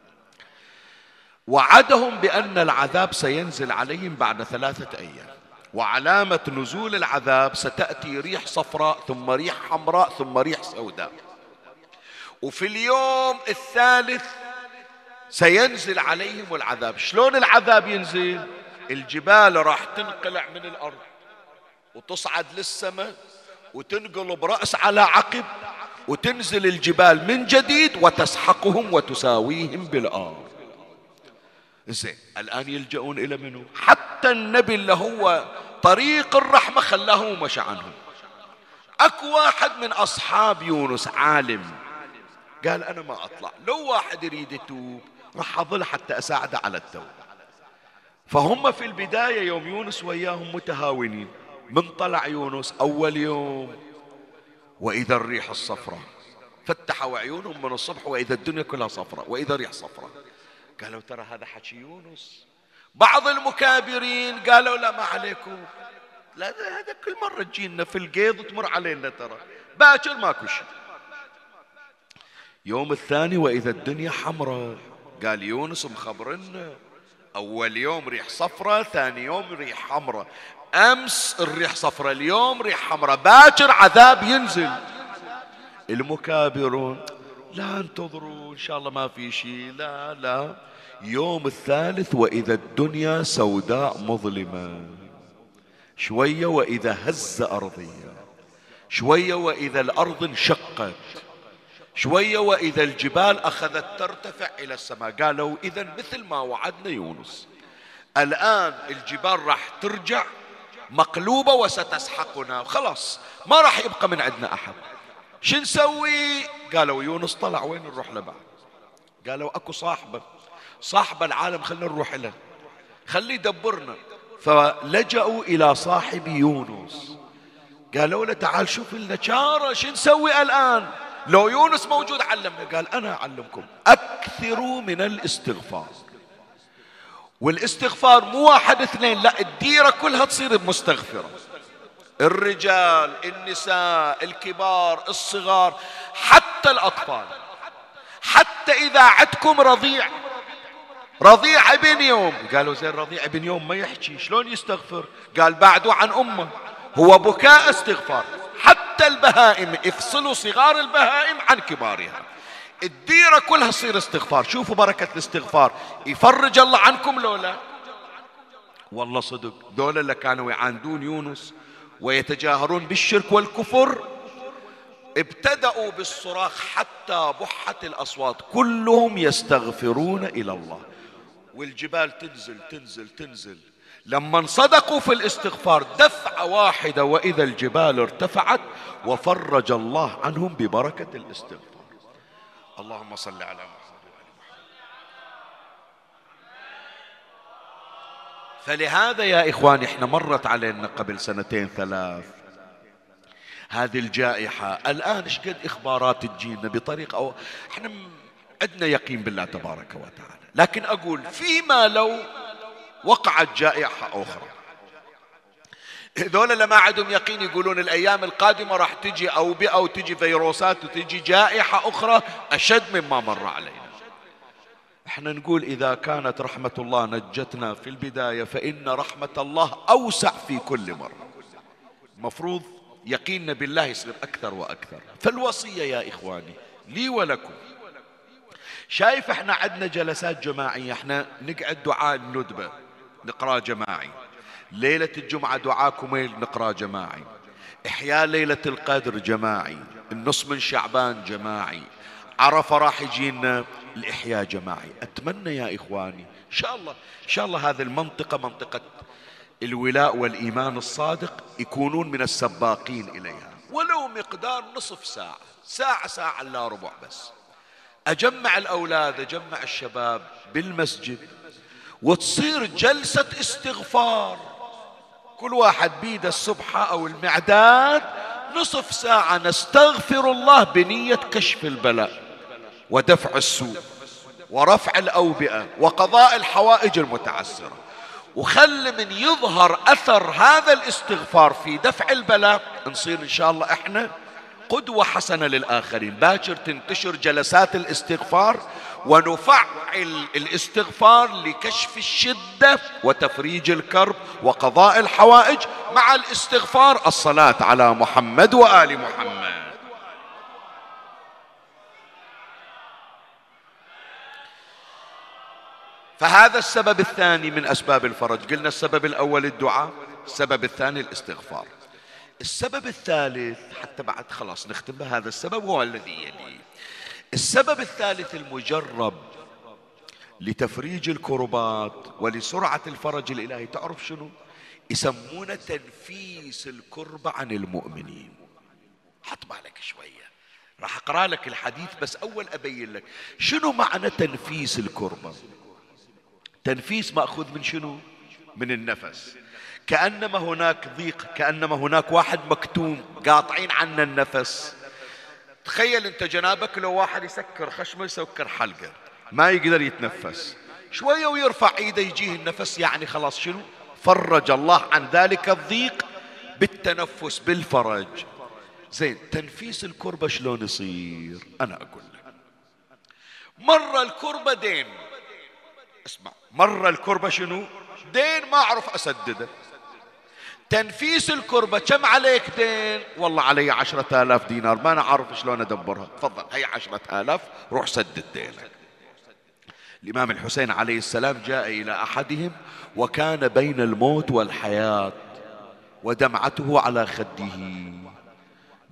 وعدهم بأن العذاب سينزل عليهم بعد ثلاثة أيام. وعلامة نزول العذاب ستأتي ريح صفراء ثم ريح حمراء ثم ريح سوداء. وفي اليوم الثالث سينزل عليهم العذاب. شلون العذاب ينزل؟ الجبال راح تنقلع من الأرض وتصعد للسماء وتنقلب رأس على عقب وتنزل الجبال من جديد وتسحقهم وتساويهم بالأرض زين. الآن يلجؤون إلى منه حتى النبي اللي هو طريق الرحمة خلاه ومشى عنهم. أكو واحد من أصحاب يونس عالم. قال أنا ما أطلع. لو واحد يريد يتوب راح أظل حتى أساعده على التوبة. فهم في البداية يوم يونس وياهم متهاونين. من طلع يونس أول يوم. وإذا الريح الصفراء. فتحوا عيونهم من الصبح وإذا الدنيا كلها صفراء. وإذا الريح صفراء. قالوا ترى هذا حكي يونس. بعض المكابرين قالوا لا ما عليكم. لا هذا كل مرة تجينا في القيض تمر علينا ترى. باكر ماكو شيء. يوم الثاني وإذا الدنيا حمراء قال يونس مخبرنا. أول يوم ريح صفرة ثاني يوم ريح حمراء. أمس الريح صفرة اليوم ريح حمراء. باكر عذاب ينزل. المكابرون لا انتظروا إن شاء الله ما في شيء. لا لا. يوم الثالث وإذا الدنيا سوداء مظلمة. شوية وإذا هز أرضية. شوية وإذا الأرض انشقت. شوية وإذا الجبال أخذت ترتفع إلى السماء. قالوا إذا مثل ما وعدنا يونس. الآن الجبال راح ترجع مقلوبة وستسحقنا. خلاص ما راح يبقى من عندنا أحد. شو نسوي؟ قالوا يونس طلع وين نروح له بعد قالوا أكو صاحبة. صاحب العالم خلينا نروح له خليه يدبرنا. فلجأوا إلى صاحب يونس. قالوا له تعال شوف لنا شارة شو نسوي الآن. لو يونس موجود علمنا. قال أنا أعلمكم. أكثروا من الاستغفار. والاستغفار مو واحد اثنين لا الديرة كلها تصير مستغفرة الرجال النساء الكبار الصغار حتى الأطفال. حتى إذا عدكم رضيع. رضيع ابن يوم. قالوا زين رضيع ابن يوم ما يحكي شلون يستغفر؟ قال بعده عن أمه. هو بكاء استغفار. حتى البهائم افصلوا صغار البهائم عن كبارها. الديرة كلها تصير استغفار. شوفوا بركة الاستغفار. يفرج الله عنكم لولا؟ والله صدق دول اللي كانوا يعاندون يونس ويتجاهرون بالشرك والكفر ابتدأوا بالصراخ حتى بحت الأصوات. كلهم يستغفرون إلى الله. والجبال تنزل تنزل تنزل. لما صدقوا في الاستغفار دفعة واحدة وإذا الجبال ارتفعت وفرج الله عنهم ببركة الاستغفار. اللهم صل على محمد. فلهذا يا إخواني إحنا مرت علينا قبل سنتين ثلاث هذه الجائحة. الآن إيش قد إخبارات تجينا بطريقة أو إحنا عندنا يقين بالله تبارك وتعالى. لكن أقول فيما لو وقعت جائحة أخرى. هذول اللي ما عندهم يقين يقولون الأيام القادمة راح تجي أوبئة وتجي فيروسات وتجي جائحة أخرى أشد مما مر علينا. إحنا نقول إذا كانت رحمة الله نجتنا في البداية فإن رحمة الله أوسع في كل مرة. مفروض يقيننا بالله يصير أكثر وأكثر. فالوصية يا إخواني لي ولكم شايف إحنا عندنا جلسات جماعية إحنا نقعد دعاء الندبة نقرأ جماعي. ليلة الجمعة دعاء كميل نقرأ جماعي. إحياء ليلة القدر جماعي. النص من شعبان جماعي. عرفة راح يجينا الإحياء جماعي. أتمنى يا إخواني إن شاء الله إن شاء الله هذه المنطقة منطقة الولاء والإيمان الصادق يكونون من السباقين إليها. ولو مقدار نصف ساعة ساعة ساعة لا ربع بس. أجمع الأولاد أجمع الشباب بالمسجد وتصير جلسة استغفار. كل واحد بيده السبحة أو المعداد نصف ساعة نستغفر الله بنية كشف البلاء ودفع السوء ورفع الأوبئة وقضاء الحوائج المتعسرة. وخل من يظهر أثر هذا الاستغفار في دفع البلاء. نصير إن شاء الله إحنا قدوة حسنة للآخرين. باكر تنتشر جلسات الاستغفار ونفعل الاستغفار لكشف الشدة وتفريج الكرب وقضاء الحوائج مع الاستغفار. الصلاة على محمد وآل محمد. فهذا السبب الثاني من أسباب الفرج. قلنا السبب الأول الدعاء السبب الثاني الاستغفار. السبب الثالث حتى بعد خلاص نختم بهذا السبب هو الذي يلي. السبب الثالث المجرب لتفريج الكربات ولسرعة الفرج الإلهي تعرف شنو؟ يسمونه تنفيس الكربة عن المؤمنين. حط بالك شوية. راح أقرأ لك الحديث بس أول أبين لك. شنو معنى تنفيس الكربة تنفيس مأخوذ من شنو؟ من النفس. كأنما هناك ضيق كأنما هناك واحد مكتوم قاطعين عنا النفس. تخيل انت جنابك لو واحد يسكر خشمه يسكر حلقه. ما يقدر يتنفس. شوية ويرفع إيده يجيه النفس يعني خلاص شنو؟ فرج الله عن ذلك الضيق بالتنفس بالفرج. زين تنفيس الكربة شلون يصير؟ أنا أقول لك. مرة الكربة دين. اسمع مرة الكربة شنو؟ دين ما أعرف أسدده. تنفيس الكربة كم عليك دين؟ والله علي عشرة آلاف دينار ما أنا عارف شلون أدبرها. تفضل. هي عشرة آلاف روح سدد دينك. الإمام الحسين عليه السلام جاء إلى أحدهم وكان بين الموت والحياة ودمعته على خده.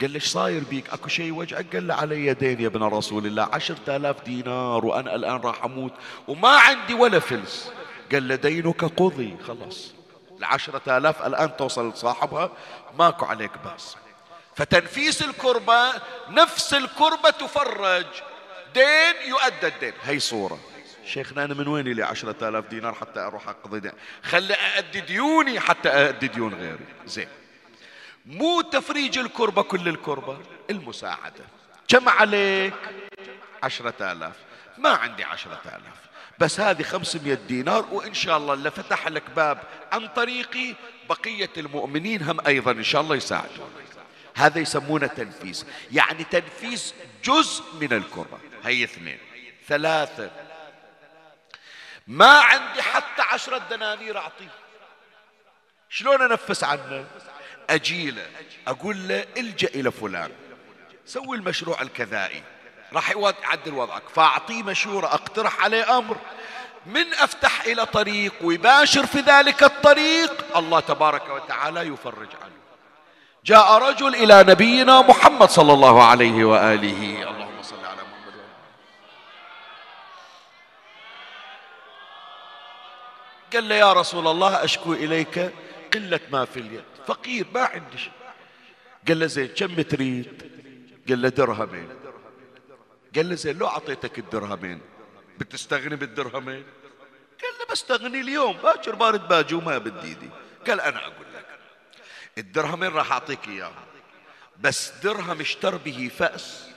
قال له صاير بيك؟ أكو شيء وجعك؟ قال له علي دين يا ابن رسول الله عشرة آلاف دينار وأنا الآن راح أموت وما عندي ولا فلس. قال له دينك قضي. خلاص. العشرة آلاف الآن توصل لصاحبها. ماكو عليك بأس. فتنفيس الكربة نفس الكربة تفرج. دين يؤدى الدين. هي صورة. شيخنا أنا من وين لي عشرة آلاف دينار حتى أروح أقضي دين؟ خلي أأدي ديوني حتى أأدي ديون غيري. زين. مو تفريج الكربة كل الكربة المساعدة. كم عليك؟ عشرة آلاف. ما عندي عشرة آلاف. بس هذه خمسمية دينار وإن شاء الله اللي فتح لك باب عن طريقي بقية المؤمنين هم أيضا إن شاء الله يساعدون. هذا يسمونه تنفيس يعني تنفيس جزء من الكرة. هي اثنين. ثلاثة. ما عندي حتى عشرة دنانير أعطيه. شلون أنفس عنه؟ أجيله أقول له إلجأ إلى فلان. سوي المشروع الكذائي. راح يعدل وضعك. فأعطيه مشورة أقترح عليه أمر. من أفتح إلى طريق ويباشر في ذلك الطريق الله تبارك وتعالى يفرج عنه. جاء رجل إلى نبينا محمد صلى الله عليه وآله. اللهم صل على محمد. قال له يا رسول الله أشكو إليك قلة ما في اليد. فقير ما عندي شيء. قال له زين كم تريد قال له درهمين. قال له زين لو أعطيتك الدرهمين بتستغني بالدرهمين؟ قال له بستغني اليوم باكر بارد باجي وما بدي دي. قال أنا أقول لك الدرهمين راح أعطيك إياهم. بس درهم اشتر به فأس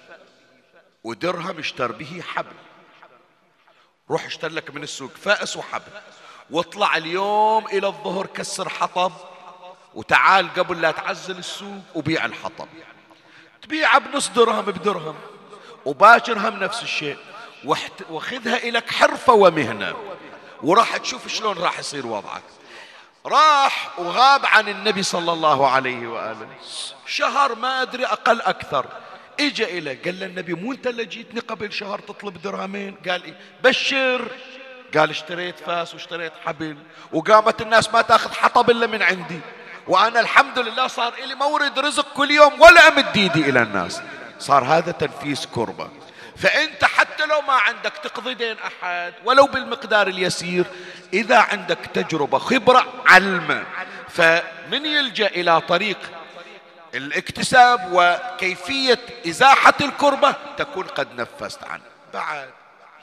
ودرهم اشتر به حبل. روح اشتر لك من السوق فأس وحبل. واطلع اليوم إلى الظهر كسر حطب وتعال قبل لا تعزل السوق وبيع الحطب. تبيعه بنص درهم بدرهم. وباكر هم نفس الشيء. واخذها إلك حرفة ومهنة. وراح تشوف شلون راح يصير وضعك. راح وغاب عن النبي صلى الله عليه وآله. شهر ما أدري أقل أكثر. اجى إليه قال له النبي مو أنت اللي جيتني قبل شهر تطلب درهمين؟ قال إيه بشر. قال اشتريت فاس واشتريت حبل. وقامت الناس ما تاخذ حطب إلا من عندي. وأنا الحمد لله صار لي مورد رزق كل يوم ولا أمد ايدي إلى الناس. صار هذا تنفيس كربة. فأنت حتى لو ما عندك تقضي دين أحد ولو بالمقدار اليسير إذا عندك تجربة خبرة علمه فمن يلجأ إلى طريق الاكتساب وكيفية إزاحة الكربة تكون قد نفست عنه. بعد.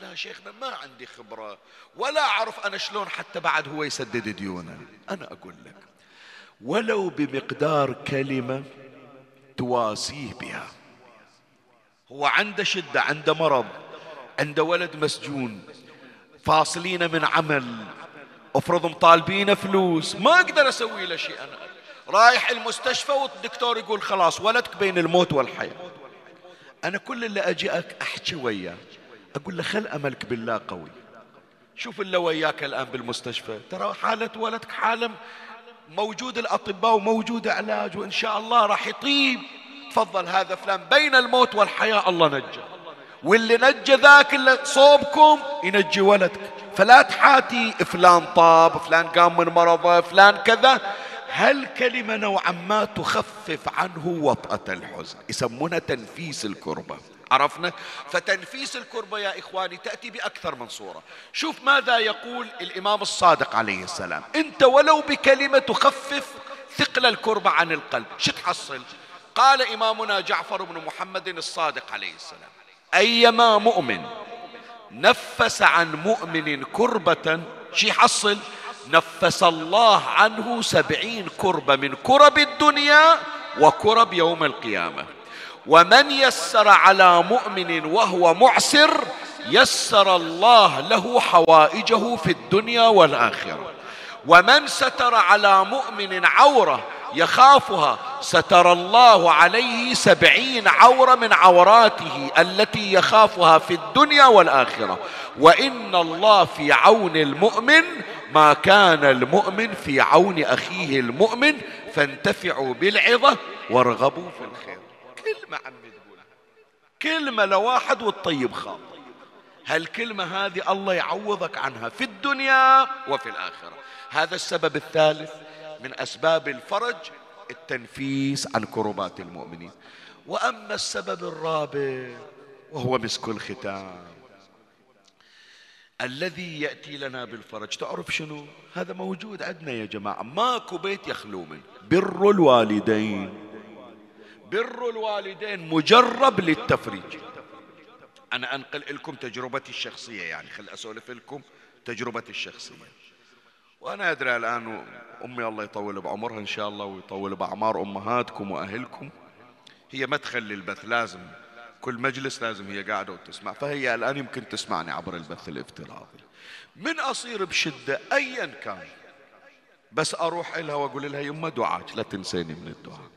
لا شيخنا ما عندي خبرة ولا أعرف أنا شلون حتى بعد هو يسدد ديونه أنا أقول لك ولو بمقدار كلمة تواسيه بها. هو عنده شدة عنده مرض عنده ولد مسجون. فاصلين من عمل. افرض مطالبين فلوس. ما أقدر أسوي له شيء أنا. رايح المستشفى والدكتور يقول خلاص ولدك بين الموت والحياة. أنا كل اللي أجي أحكي وياه. أقول له خل أملك بالله قوي. شوف اللي وياك الآن بالمستشفى. ترى حالة ولدك حالة موجود الأطباء وموجود علاج وإن شاء الله راح يطيب. تفضل هذا فلان. بين الموت والحياة الله نجى. واللي نجى ذاك اللي صوبكم ينجي ولدك. فلا تحاتي فلان طاب فلان قام من مرضه فلان كذا. هالكلمة نوعا ما تخفف عنه وطأة الحزن. يسمونها تنفيس الكربة. عرفنا؟ فتنفيس الكربة يا إخواني تأتي بأكثر من صورة. شوف ماذا يقول الإمام الصادق عليه السلام. أنت ولو بكلمة تخفف ثقل الكربة عن القلب. شو تحصل؟ قال إمامنا جعفر بن محمد الصادق عليه السلام أيما مؤمن نفس عن مؤمن كربة شي حصل؟ نفس الله عنه سبعين كربة من كرب الدنيا وكرب يوم القيامة. ومن يسر على مؤمن وهو معسر يسر الله له حوائجه في الدنيا والآخرة. ومن ستر على مؤمن عورة يخافها. ستر الله عليه سبعين عورة من عوراته التي يخافها في الدنيا والآخرة. وإن الله في عون المؤمن ما كان المؤمن في عون أخيه المؤمن فانتفعوا بالعظة وارغبوا في الخير. كلمة عم تقولها كلمة لواحد والطيب خاطر هالكلمة هذه الله يعوضك عنها في الدنيا وفي الآخرة؟ هذا السبب الثالث. من أسباب الفرج التنفيس عن كربات المؤمنين. وأما السبب الرابع وهو مسك الختام. الذي يأتي لنا بالفرج. تعرف شنو؟ هذا موجود عندنا يا جماعة. ماكو بيت يخلو منه. بر الوالدين. بر الوالدين مجرب للتفريج. أنا أنقل لكم تجربتي الشخصية يعني. خل أسولف لكم تجربتي الشخصية. وأنا أدري الآن أمي الله يطول بعمرها إن شاء الله ويطول بأعمار أمهاتكم وأهلكم. هي مدخل للبث لازم كل مجلس لازم هي قاعدة وتسمع. فهي الآن يمكن تسمعني عبر البث الافتراضي. من أصير بشدة أيا كان بس أروح إلها وأقول لها يما دعاك لا تنسيني من الدعاء.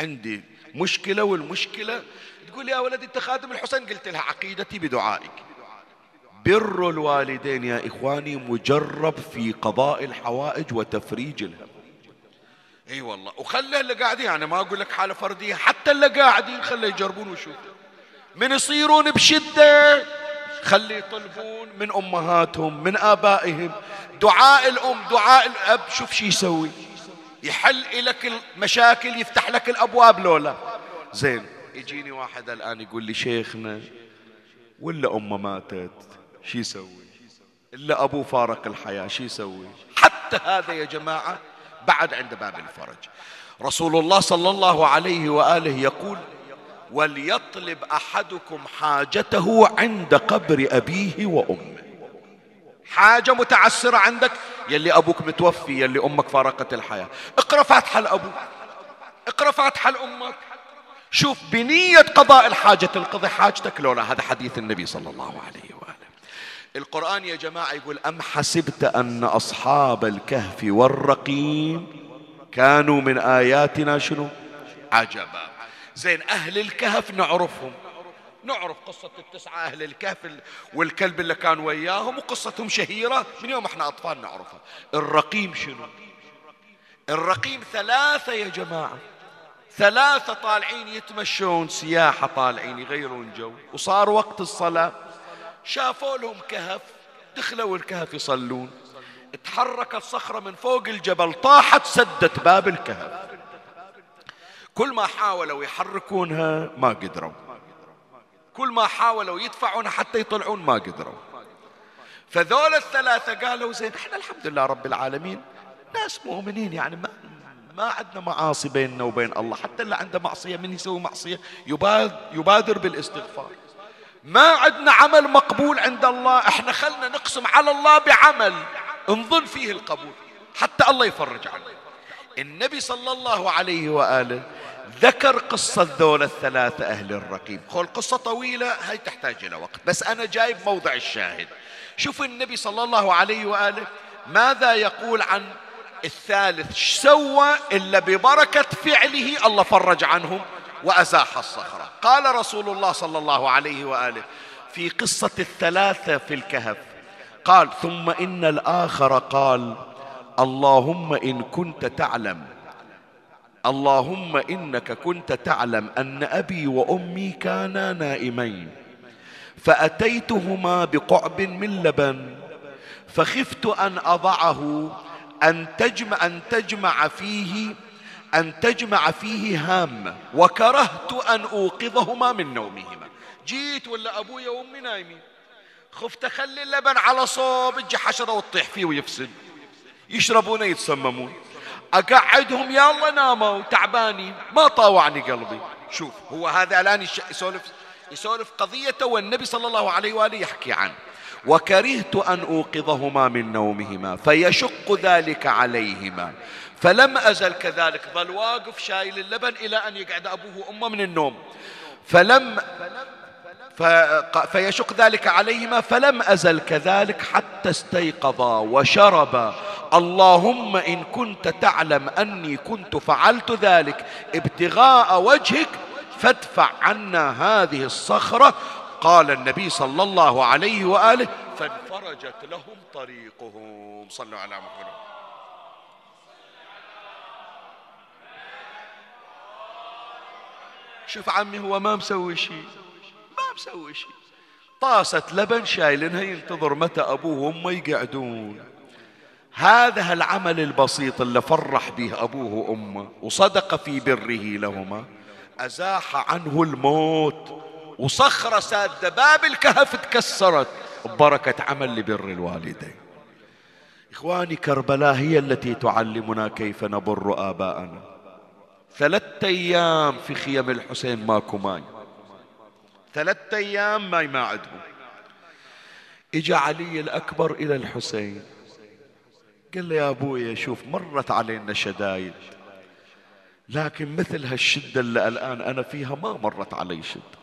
عندي مشكلة والمشكلة تقول يا ولدي أنت خادم الحسين؟ قلت لها عقيدتي بدعائك. بر الوالدين يا إخواني مجرب في قضاء الحوائج وتفريج الهم. إي والله. وخلي اللي قاعدين يعني ما أقول لك حالة فردية حتى اللي قاعدين خلي يجربون ويشوفوا من يصيرون بشدة خلي يطلبون من أمهاتهم من آبائهم. دعاء الأم دعاء الأب شوف شي يسوي. يحل لك المشاكل يفتح لك الأبواب لولا. زين يجيني واحد الآن يقول لي شيخنا ولا أمه ماتت؟ شي يسوي؟ إلا أبوه فارق الحياة شي يسوي؟ حتى هذا يا جماعة بعد عند باب الفرج. رسول الله صلى الله عليه وآله يقول وليطلب أحدكم حاجته عند قبر أبيه وأمه. حاجة متعسرة عندك؟ يلي أبوك متوفي يلي أمك فارقت الحياة. اقرأ فاتحة لأبوك اقرأ فاتحة لأمك شوف بنية قضاء الحاجة تنقضي حاجتك لولا هذا حديث النبي صلى الله عليه وآله. القرآن يا جماعة يقول أم حسبت أن أصحاب الكهف والرقيم كانوا من آياتنا شنو؟ عجبا. زين أهل الكهف نعرفهم. نعرف قصة التسعة أهل الكهف والكلب اللي كان وياهم وقصتهم شهيرة. من يوم إحنا أطفال نعرفها. الرقيم شنو؟ الرقيم ثلاثة يا جماعة. ثلاثة طالعين يتمشون سياحة طالعين يغيرون جو. وصار وقت الصلاة. شافوا لهم كهف دخلوا الكهف يصلون. تحركت صخرة من فوق الجبل طاحت سدت باب الكهف. كل ما حاولوا يحركونها ما قدروا. كل ما حاولوا يدفعونها حتى يطلعون ما قدروا. فذول الثلاثة قالوا زين إحنا الحمد لله رب العالمين ناس مؤمنين يعني ما ما عندنا معاصي بيننا وبين الله. حتى اللي عنده معصية من يسوي معصية؟ يبادر بالإستغفار. ما عندنا عمل مقبول عند الله إحنا خلنا نقسم على الله بعمل. نظن فيه القبول حتى الله يفرج عنه. النبي صلى الله عليه وآله ذكر قصة ذول الثلاثة أهل الرقيب. خل قصة طويلة هاي تحتاج إلى وقت. بس أنا جايب موضع الشاهد. شوف النبي صلى الله عليه وآله ماذا يقول عن الثالث؟ سوى إلا ببركة فعله الله فرج عنهم. وأزاح الصخرة. قال رسول الله صلى الله عليه وآله في قصة الثلاثة في الكهف قال ثم إن الآخر قال اللهم إن كنت تعلم اللهم إنك كنت تعلم أن أبي وأمي كانا نائمين فأتيتهما بقعب من لبن فخفت أن أضعه أن تجمع أن تجمع فيه أن تجمع فيه هامة وكرهت أن أوقظهما من نومهما. جيت ولا أبويا وأمي نايمين. خفت أخلي اللبن على صوب تجي حشرة وتطيح فيه ويفسد. يشربونه يتسممون. أقعدهم الله ناموا تعبانين. ما طاوعني قلبي. شوف هو هذا الآن يسولف يسولف قضيته والنبي صلى الله عليه وآله يحكي عنه. وكرهت أن أوقظهما من نومهما فيشق ذلك عليهما. فلم أزل كذلك ظل واقف شايل اللبن إلى أن يقعد أبوه وأمه من النوم. فلم فيشق ذلك عليهما فلم أزل كذلك حتى استيقظا وشربا اللهم إن كنت تعلم أني كنت فعلت ذلك ابتغاء وجهك فادفع عنا هذه الصخرة. قال النبي صلى الله عليه وآله فانفرجت لهم طريقهم. صلوا على محمد. شوف عمي هو ما مسوي شيء. ما مسوي شيء. طاسة لبن شايلنها ينتظر متى أبوه وأمه يقعدون. هذا العمل البسيط اللي فرح به أبوه وأمه وصدق في بره لهما. أزاح عنه الموت وصخرة سادة باب الكهف تكسرت. ببركة عمل لبر الوالدين. إخواني كربلاء هي التي تعلمنا كيف نبر آباءنا. ثلاثة أيام في خيم الحسين ماكو ماي. ثلاثة أيام ماي ما عندهم إجا علي الأكبر إلى الحسين. قال له يا أبويا شوف مرت علينا شدايد. لكن مثل هالشدة اللي الآن أنا فيها ما مرت علي شدة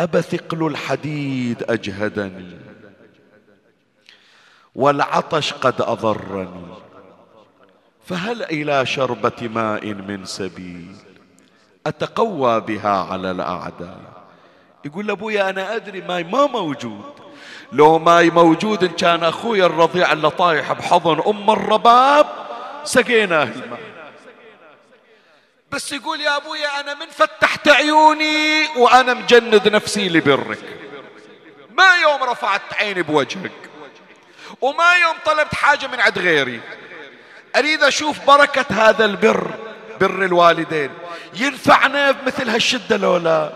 أبا ثقل الحديد أجهدني. والعطش قد أضرني. فهل إلى شربة ماء من سبيل؟ أتقوى بها على الأعداء. يقول أبويا أنا أدري ماي ما موجود. لو ماي موجود إن كان أخوي الرضيع اللي طايح بحضن أم الرباب سقيناه الماء بس يقول يا أبويا أنا من فتحت عيوني وأنا مجند نفسي لبرك. ما يوم رفعت عيني بوجهك وما يوم طلبت حاجة من عند غيري. أريد أشوف بركة هذا البر بر الوالدين. ينفعنا بمثل هالشدة لو لا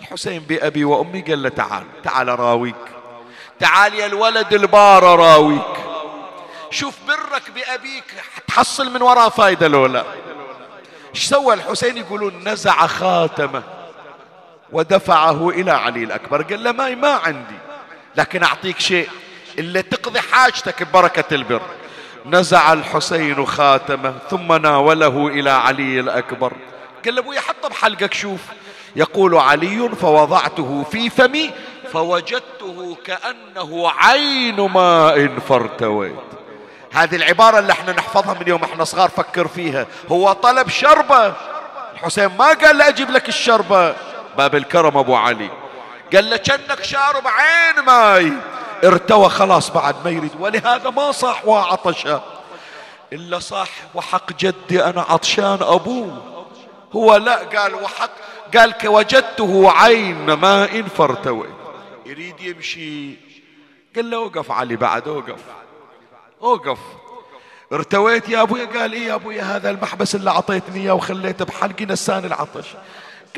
الحسين بأبي وأمي قال له تعال تعال راويك تعال يا الولد البار راويك شوف برك بأبيك تحصل من وراه فايدة لو لا إيش سوى الحسين؟ يقولون نزع خاتمه ودفعه إلى علي الأكبر. قال له ما ما عندي لكن أعطيك شيء. اللي تقضي حاجتك ببركة البر. نزع الحسين خاتمه ثم ناوله إلى علي الأكبر. قال له أبوي حطه بحلقك شوف. يقول علي فوضعته في فمي فوجدته كأنه عين ماء فارتويت. هذه العبارة اللي إحنا نحفظها من يوم إحنا صغار فكر فيها. هو طلب شربة. الحسين ما قال له أجيب لك الشربة. باب الكرم أبو علي. قال له كأنك شارب عين ماي ارتوى خلاص بعد ما يريد. ولهذا ما صاح وا عطشا إلا صاح وحق جدي أنا عطشان أبوه. هو لا قال وحق قال وجدته عين ماء فارتوي يريد يمشي. قال له اوقف علي بعد اوقف اوقف ارتويت يا ابويا قال إيه يا ابويا هذا المحبس اللي أعطيتني إياه وخليته بحلقي نساني العطش.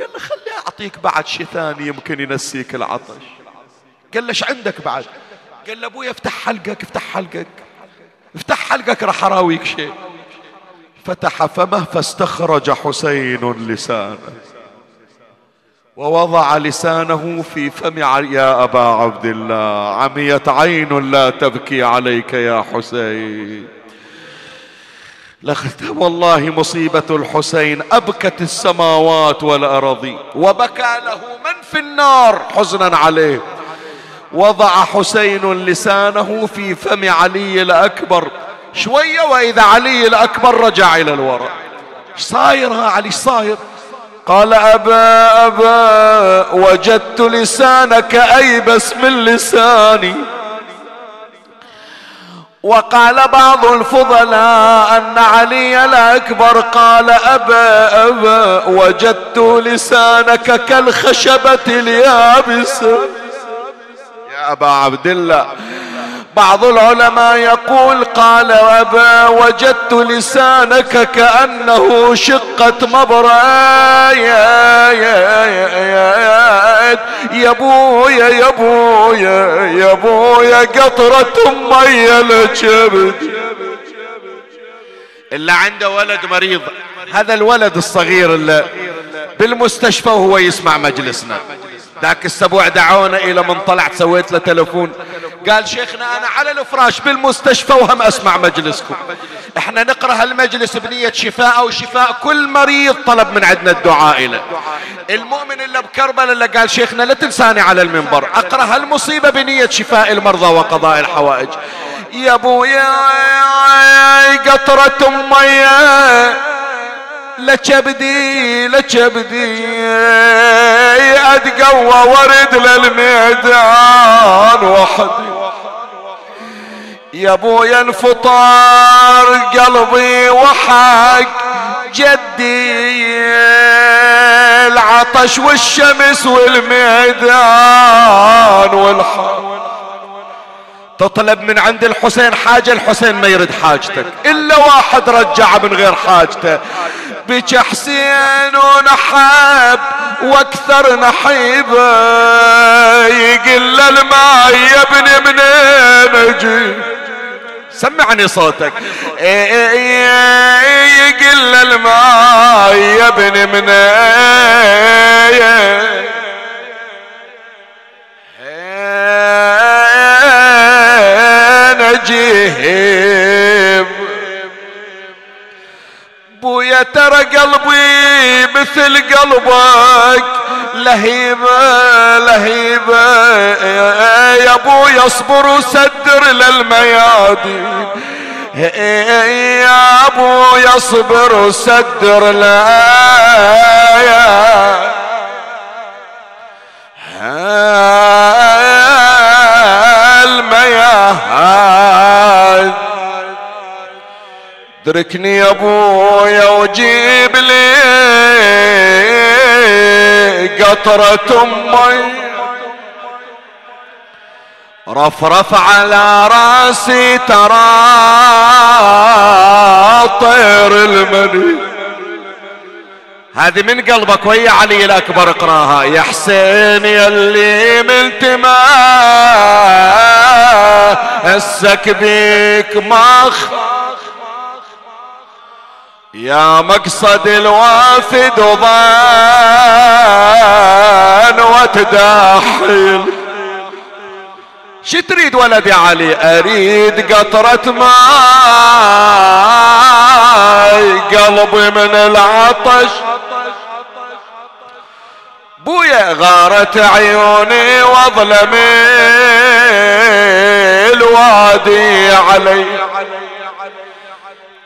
قال له خلي اعطيك بعد شيء ثاني يمكن ينسيك العطش. قال له عندك بعد؟ قال له أبويا افتح حلقك افتح حلقك. افتح حلقك راح أراويك شيء. فتح فمه فاستخرج حسين لسانه. ووضع لسانه في فم يا أبا عبد الله عميت عين لا تبكي عليك يا حسين. لقد والله مصيبة الحسين أبكت السماوات والأراضي وبكى له من في النار. حزنا عليه. وضع حسين لسانه في فم علي الأكبر شوية وإذا علي الأكبر رجع إلى الوراء صاير ها علي؟ صاير؟ قال أبا أبا وجدت لسانك أيبس من لساني. وقال بعض الفضلاء أن علي الأكبر قال أبا أبا وجدت لسانك كالخشبة اليابسة يا أبا عبد الله. بعض العلماء يقول قال أبا وجدت لسانك كأنه شقة مبرأ يا يا يا يا بويا يا بويا يا بويا قطرة مية لجبت اللي عنده ولد مريض. هذا الولد الصغير اللي بالمستشفى وهو يسمع مجلسنا. ذاك السبوع دعونا إلى من طلعت سويت له تلفون. قال شيخنا أنا على الفراش بالمستشفى وهم أسمع مجلسكم. إحنا نقرأ هالمجلس بنية شفاء أو شفاء كل مريض طلب من عندنا الدعاء له المؤمن اللي بكربل اللي قال شيخنا لا تنساني على المنبر. أقرأ هالمصيبة بنية شفاء المرضى وقضاء الحوائج. يا أبويا قطرة ميه لكبدي لكبدي. أتقوى ورد للميدان وحدي. يا ابويا انفطار قلبي وحق جدي. العطش والشمس والميدان والحق. تطلب من عند الحسين حاجة الحسين ما يرد حاجتك. إلا واحد رجع من غير حاجته. بك حسين ونحب وأكثر نحيبة يقل الماء يا ابني منين أجي؟ سمعني صوتك. يقل الماء يا ابني منين نجيب بويا ترى قلبي مثل قلبك؟ لهيبة لهيبة. يا ابويا اصبر وسدر للميادين. يا ابويا اصبر وسدر للميادين. ادركني يا ابويا وجيب لي قطرة مي رفرف على راسي ترى طير المني. هذه من قلبك ويا علي الأكبر اقراها. يا حسين يلي من تماسك بيك مخ يا مقصد الوافد وضان وتداحل شو تريد ولدي علي؟ أريد قطرة ماي قلبي من العطش. بويا غارت عيوني واظلم الوادي علي.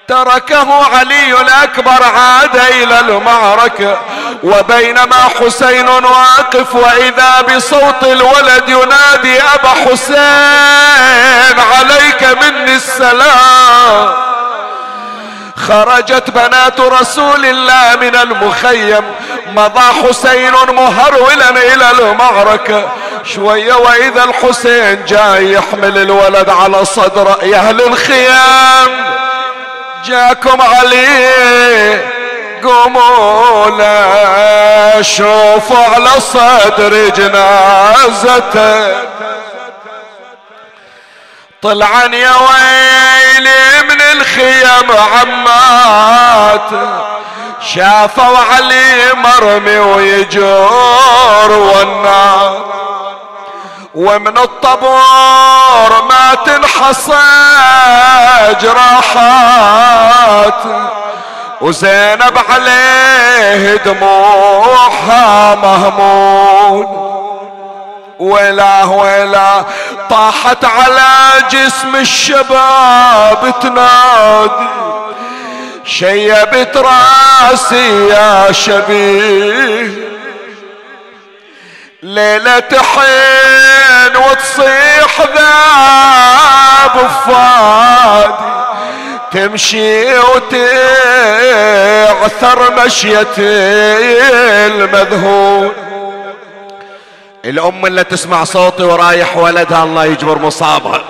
تركه علي الأكبر عاد إلى المعركة وبينما حسين واقف وإذا بصوت الولد ينادي أبا حسين عليك مني السلام. خرجت بنات رسول الله من المخيم مضى حسين مهرولا إلى المعركة شوية وإذا الحسين جاي يحمل الولد على صدره يا أهل الخيام. جاكم علي قوموا لا شوفوا على صدر جنازته. طلعن يا ويلي من الخيم عمات شافوا علي مرمي ويجور والنار ومن الطبور ما تنحصى جراحات وزينب عليه دموعها مهمون. ولا ولا طاحت على جسم الشباب تنادي. شيبت راسي يا شبيه. ليلة حين وتصيح ذاب فادي تمشي وتعثر مشية المذهول. الأم اللي تسمع صوتي ورايح ولدها الله يجبر مصابها.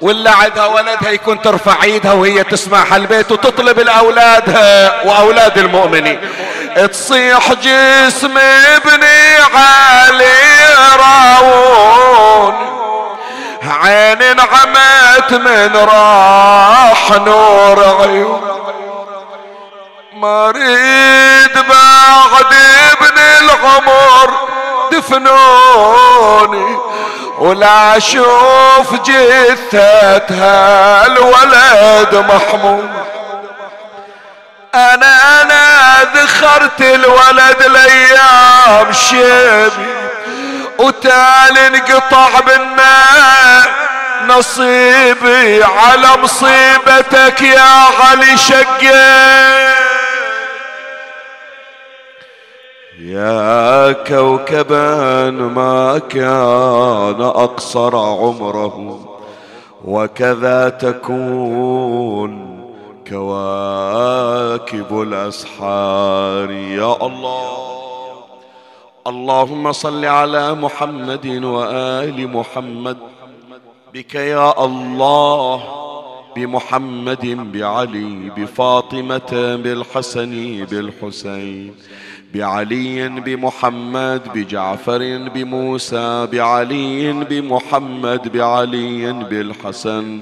واللي عندها ولدها يكون ترفع ايدها وهي تسمع البيت وتطلب الأولادها وأولاد المؤمنين. تصيح جسم ابني علي راون. عين عمت من راح نور عيون. مريد بعد ابن العمر دفنوني ولا أشوف جثتها الولد محمود. أنا أنا ذخرت الولد الأيام شيبي وتالي انقطع بالنار نصيبي على مصيبتك يا علي شقيت يا كوكبا ما كان أقصر عمره وكذا تكون كواكب الأسحار. يا الله. اللهم صل على محمد وآل محمد. بك يا الله. بمحمد بعلي بفاطمة بالحسن بالحسين. بعلي بمحمد بجعفر بموسى. بعلي بمحمد بعلي بالحسن.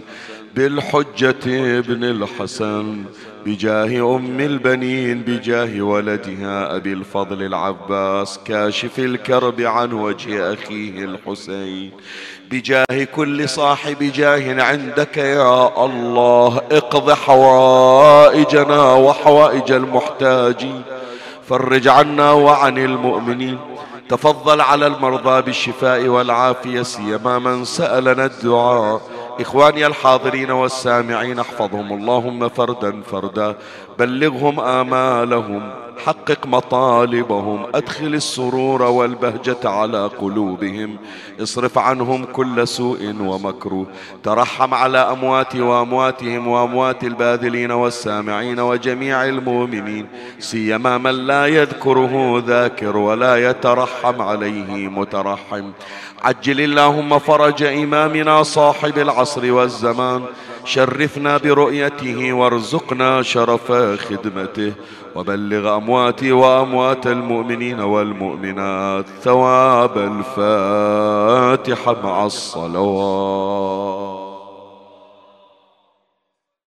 بالحجة ابن الحسن بجاه أم البنين بجاه ولدها أبي الفضل العباس كاشف الكرب عن وجه أخيه الحسين. بجاه كل صاحب جاه عندك يا الله اقض حوائجنا وحوائج المحتاجين فرج عنا وعن المؤمنين تفضل على المرضى بالشفاء والعافية سيما من سألنا الدعاء. إخواني الحاضرين والسامعين احفظهم اللهم فردا فردا بلغهم آمالهم. حقق مطالبهم أدخل السرور والبهجة على قلوبهم اصرف عنهم كل سوء ومكروه ترحم على أمواتي وأمواتهم وأموات الباذلين والسامعين وجميع المؤمنين سيما من لا يذكره ذاكر ولا يترحم عليه مترحم. عجل اللهم فرج إمامنا صاحب العصر والزمان شرفنا برؤيته وارزقنا شرف خدمته وبلغ أمواتي وأموات المؤمنين والمؤمنات ثواب الفاتحة مع الصلوات.